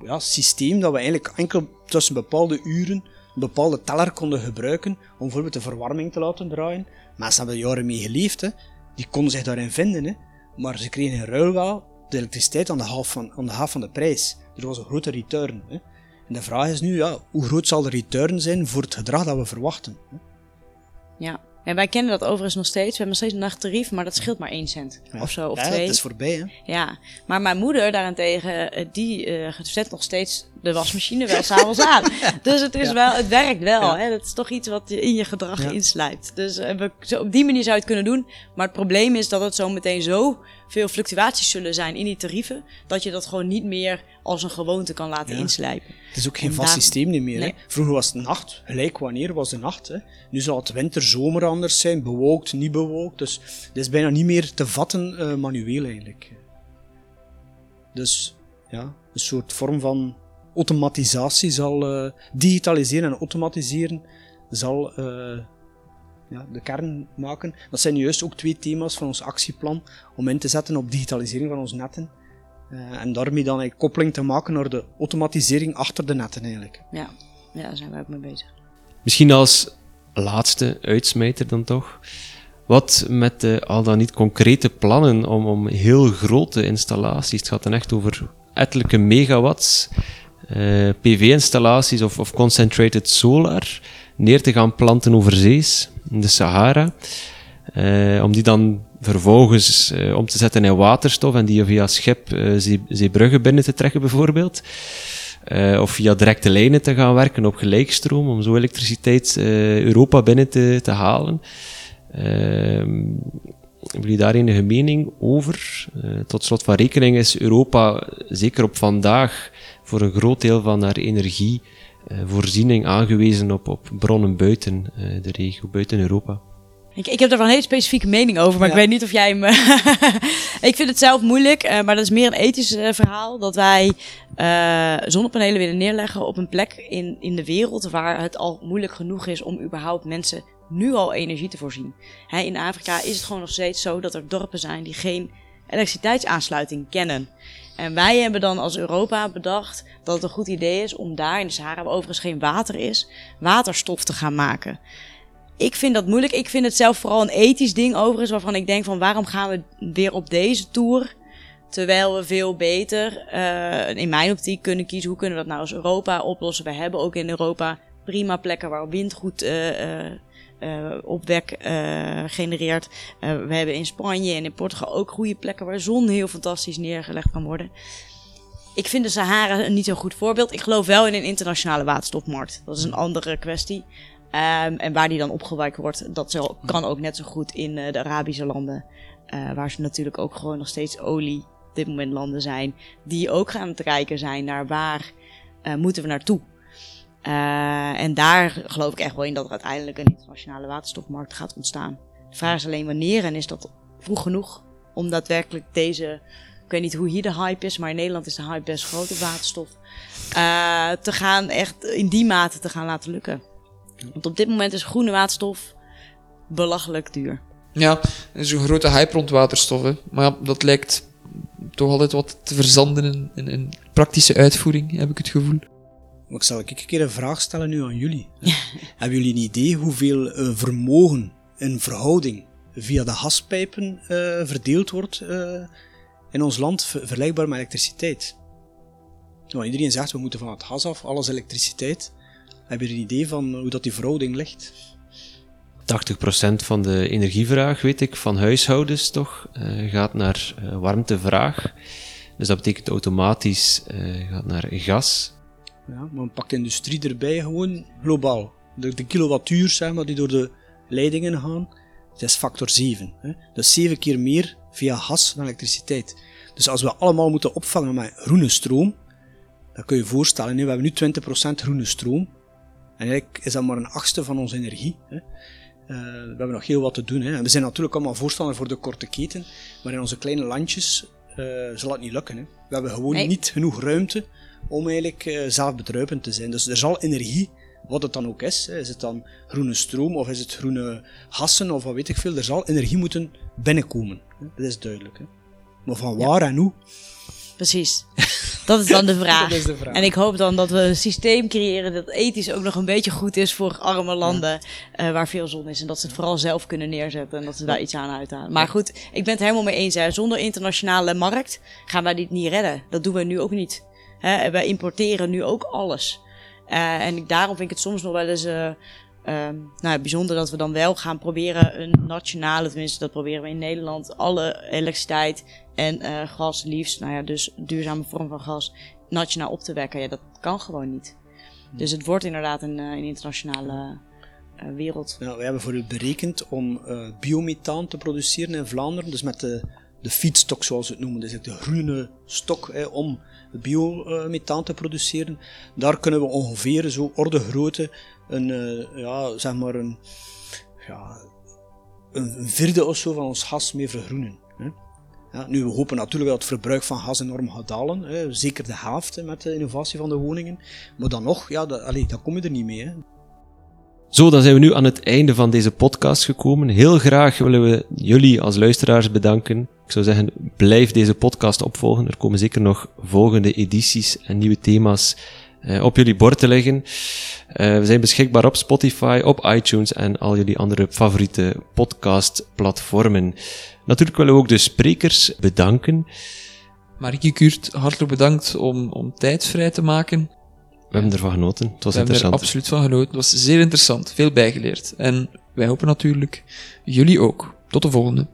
ja, systeem dat we eigenlijk enkel tussen bepaalde uren een bepaalde teller konden gebruiken om bijvoorbeeld de verwarming te laten draaien. Mensen hebben jaren mee geleefd. Hè. Die konden zich daarin vinden. Hè. Maar ze kregen in ruil wel de elektriciteit aan de half van, aan de, half van de prijs. Er was een grote return. Hè. En de vraag is nu, ja, hoe groot zal de return zijn voor het gedrag dat we verwachten? Hè? Ja. En wij kennen dat overigens nog steeds. We hebben nog steeds een nachttarief, maar dat scheelt maar 1 cent ja. of zo, of ja, twee. het is voorbij, hè? Ja, maar mijn moeder daarentegen, eh, die uh, zet nog steeds de wasmachine wel s'avonds aan. Dus het, is wel, het werkt wel. Hè? Dat is toch iets wat je in je gedrag inslijpt. Dus uh, we, zo, op die manier zou je het kunnen doen. Maar het probleem is dat het zo meteen zo veel fluctuaties zullen zijn in die tarieven, dat je dat gewoon niet meer als een gewoonte kan laten inslijpen. Het is ook geen vast systeem niet meer. Hè? Vroeger was het nacht, gelijk wanneer was de nacht. Hè? Nu zal het winter, zomer anders zijn, bewolkt, niet bewolkt. Dus het is bijna niet meer te vatten uh, manueel eigenlijk. Dus ja, een soort vorm van automatisatie zal uh, digitaliseren en automatiseren zal uh, ja, de kern maken. Dat zijn juist ook twee thema's van ons actieplan om in te zetten op digitalisering van onze netten. Uh, en daarmee dan een koppeling te maken naar de automatisering achter de netten eigenlijk. Ja, ja daar zijn wij ook mee bezig. Misschien als laatste uitsmijter dan toch. Wat met de al dan niet concrete plannen om, om heel grote installaties, het gaat dan echt over ettelijke megawatts, uh, PV-installaties of, of concentrated solar, neer te gaan planten over zees, in de Sahara. Uh, om die dan vervolgens uh, om te zetten in waterstof en die via schip zee, zeebruggen binnen te trekken bijvoorbeeld. of via directe lijnen te gaan werken op gelijkstroom om zo elektriciteit Europa binnen te, te halen. Ehm, hebben jullie daar enige mening over? tot slot van rekening is Europa zeker op vandaag voor een groot deel van haar energie uh, voorziening aangewezen op, op bronnen buiten uh, de regio, buiten Europa. Ik, ik heb er wel een hele specifieke mening over, maar ja. ik weet niet of jij me. ik vind het zelf moeilijk, uh, maar dat is meer een ethisch verhaal. Dat wij zonnepanelen willen neerleggen op een plek in, in de wereld waar het al moeilijk genoeg is om überhaupt mensen nu al energie te voorzien. Hè, in Afrika is het gewoon nog steeds zo dat er dorpen zijn die geen elektriciteitsaansluiting kennen. En wij hebben dan als Europa bedacht dat het een goed idee is om daar in de Sahara, waar overigens geen water is, waterstof te gaan maken. Ik vind dat moeilijk. Ik vind het zelf vooral een ethisch ding overigens, waarvan ik denk van waarom gaan we weer op deze tour, terwijl we veel beter uh, in mijn optiek kunnen kiezen hoe kunnen we dat nou als Europa oplossen. We hebben ook in Europa prima plekken waar wind goed uh, uh, opwek uh, genereert. Uh, we hebben in Spanje en in Portugal ook goede plekken waar zon heel fantastisch neergelegd kan worden. Ik vind de Sahara niet zo'n goed voorbeeld. Ik geloof wel in een internationale waterstofmarkt. Dat is een andere kwestie. Um, en waar die dan opgewekt wordt, dat kan ook net zo goed in de Arabische landen. waar ze natuurlijk ook gewoon nog steeds olie op dit moment landen zijn. Die ook gaan te kijken zijn naar waar moeten we naartoe. Uh, en daar geloof ik echt wel in dat er uiteindelijk een internationale waterstofmarkt gaat ontstaan. De vraag is alleen wanneer en is dat vroeg genoeg om daadwerkelijk deze, ik weet niet hoe hier de hype is, maar in Nederland is de hype best groot op waterstof, uh, te gaan echt in die mate te gaan laten lukken. Want op dit moment is groene waterstof belachelijk duur. Ja, er is een grote hype rond waterstof, hè. maar dat lijkt toch altijd wat te verzanden in, in, praktische uitvoering, heb ik het gevoel. Maar ik zal ik een keer een vraag stellen nu aan jullie. Hebben jullie een idee hoeveel eh, vermogen in verhouding via de gaspijpen eh, verdeeld wordt eh, in ons land, ver- vergelijkbaar met elektriciteit? Nou, iedereen zegt we moeten van het gas af, alles elektriciteit. Heb je een idee van hoe dat die verhouding ligt? 80% van de energievraag, weet ik, van huishoudens toch, eh, gaat naar eh, warmtevraag. Dus dat betekent automatisch eh, gaat naar gas. Ja, maar pak de industrie erbij gewoon globaal. De, de kilowattuur zeg maar, die door de leidingen gaan, dat is factor 7. Hè. Dus 7 keer meer via gas dan elektriciteit. Dus als we allemaal moeten opvangen met groene stroom, dan kun je je voorstellen, we hebben nu 20% groene stroom. En eigenlijk is dat maar een achtste van onze energie. Hè. Eh, we hebben nog heel wat te doen. Hè. En we zijn natuurlijk allemaal voorstander voor de korte keten, maar in onze kleine landjes eh, zal dat niet lukken. Hè. We hebben gewoon Nee. niet genoeg ruimte om eigenlijk eh, zelfbedruipend te zijn. Dus er zal energie, wat het dan ook is, hè, is het dan groene stroom of is het groene gassen of wat weet ik veel, er zal energie moeten binnenkomen. Dat is duidelijk. Hè. Maar van waar en hoe? Precies. Dat is dan de vraag. Dat is de vraag. En ik hoop dan dat we een systeem creëren dat ethisch ook nog een beetje goed is voor arme landen eh, waar veel zon is. En dat ze het vooral zelf kunnen neerzetten en dat ze daar iets aan uithalen. Maar goed, ik ben het helemaal mee eens. Hè. Zonder internationale markt gaan wij dit niet redden. Dat doen we nu ook niet. Hè. Wij importeren nu ook alles. Eh, en ik- daarom vind ik het soms nog wel eens eh, ehm, nou, bijzonder dat we dan wel gaan proberen een nationale, tenminste dat proberen we in Nederland, alle elektriciteit en eh, gas liefst, nou ja, dus duurzame vorm van gas, nationaal op te wekken. Ja, dat kan gewoon niet. Dus het wordt inderdaad een, een internationale wereld. Ja, wij hebben bijvoorbeeld berekend om biomethaan te produceren in Vlaanderen, dus met de, de feedstock zoals we het noemen, dus de groene stok hè, om biomethaan te produceren. Daar kunnen we ongeveer zo orde grootte een, eh, ja, zeg maar een, ja, een vierde of zo van ons gas mee vergroenen. Hè. Ja, nu, we hopen natuurlijk dat het verbruik van gas enorm gaat dalen, hè, zeker de helft met de innovatie van de woningen. Maar dan nog, ja, dat, dan kom je er niet mee. Hè. Zo, dan zijn we nu aan het einde van deze podcast gekomen. Heel graag willen we jullie als luisteraars bedanken. Ik zou zeggen, blijf deze podcast opvolgen. Er komen zeker nog volgende edities en nieuwe thema's eh, op jullie bord te liggen. Eh, we zijn beschikbaar op Spotify, op iTunes en al jullie andere favoriete podcastplatformen. Natuurlijk willen we ook de sprekers bedanken. Marieke Kurt, hartelijk bedankt om, om tijd vrij te maken. We hebben ervan genoten. Het was We hebben er interessant. absoluut van genoten. Het was zeer interessant, veel bijgeleerd. En wij hopen natuurlijk jullie ook. Tot de volgende.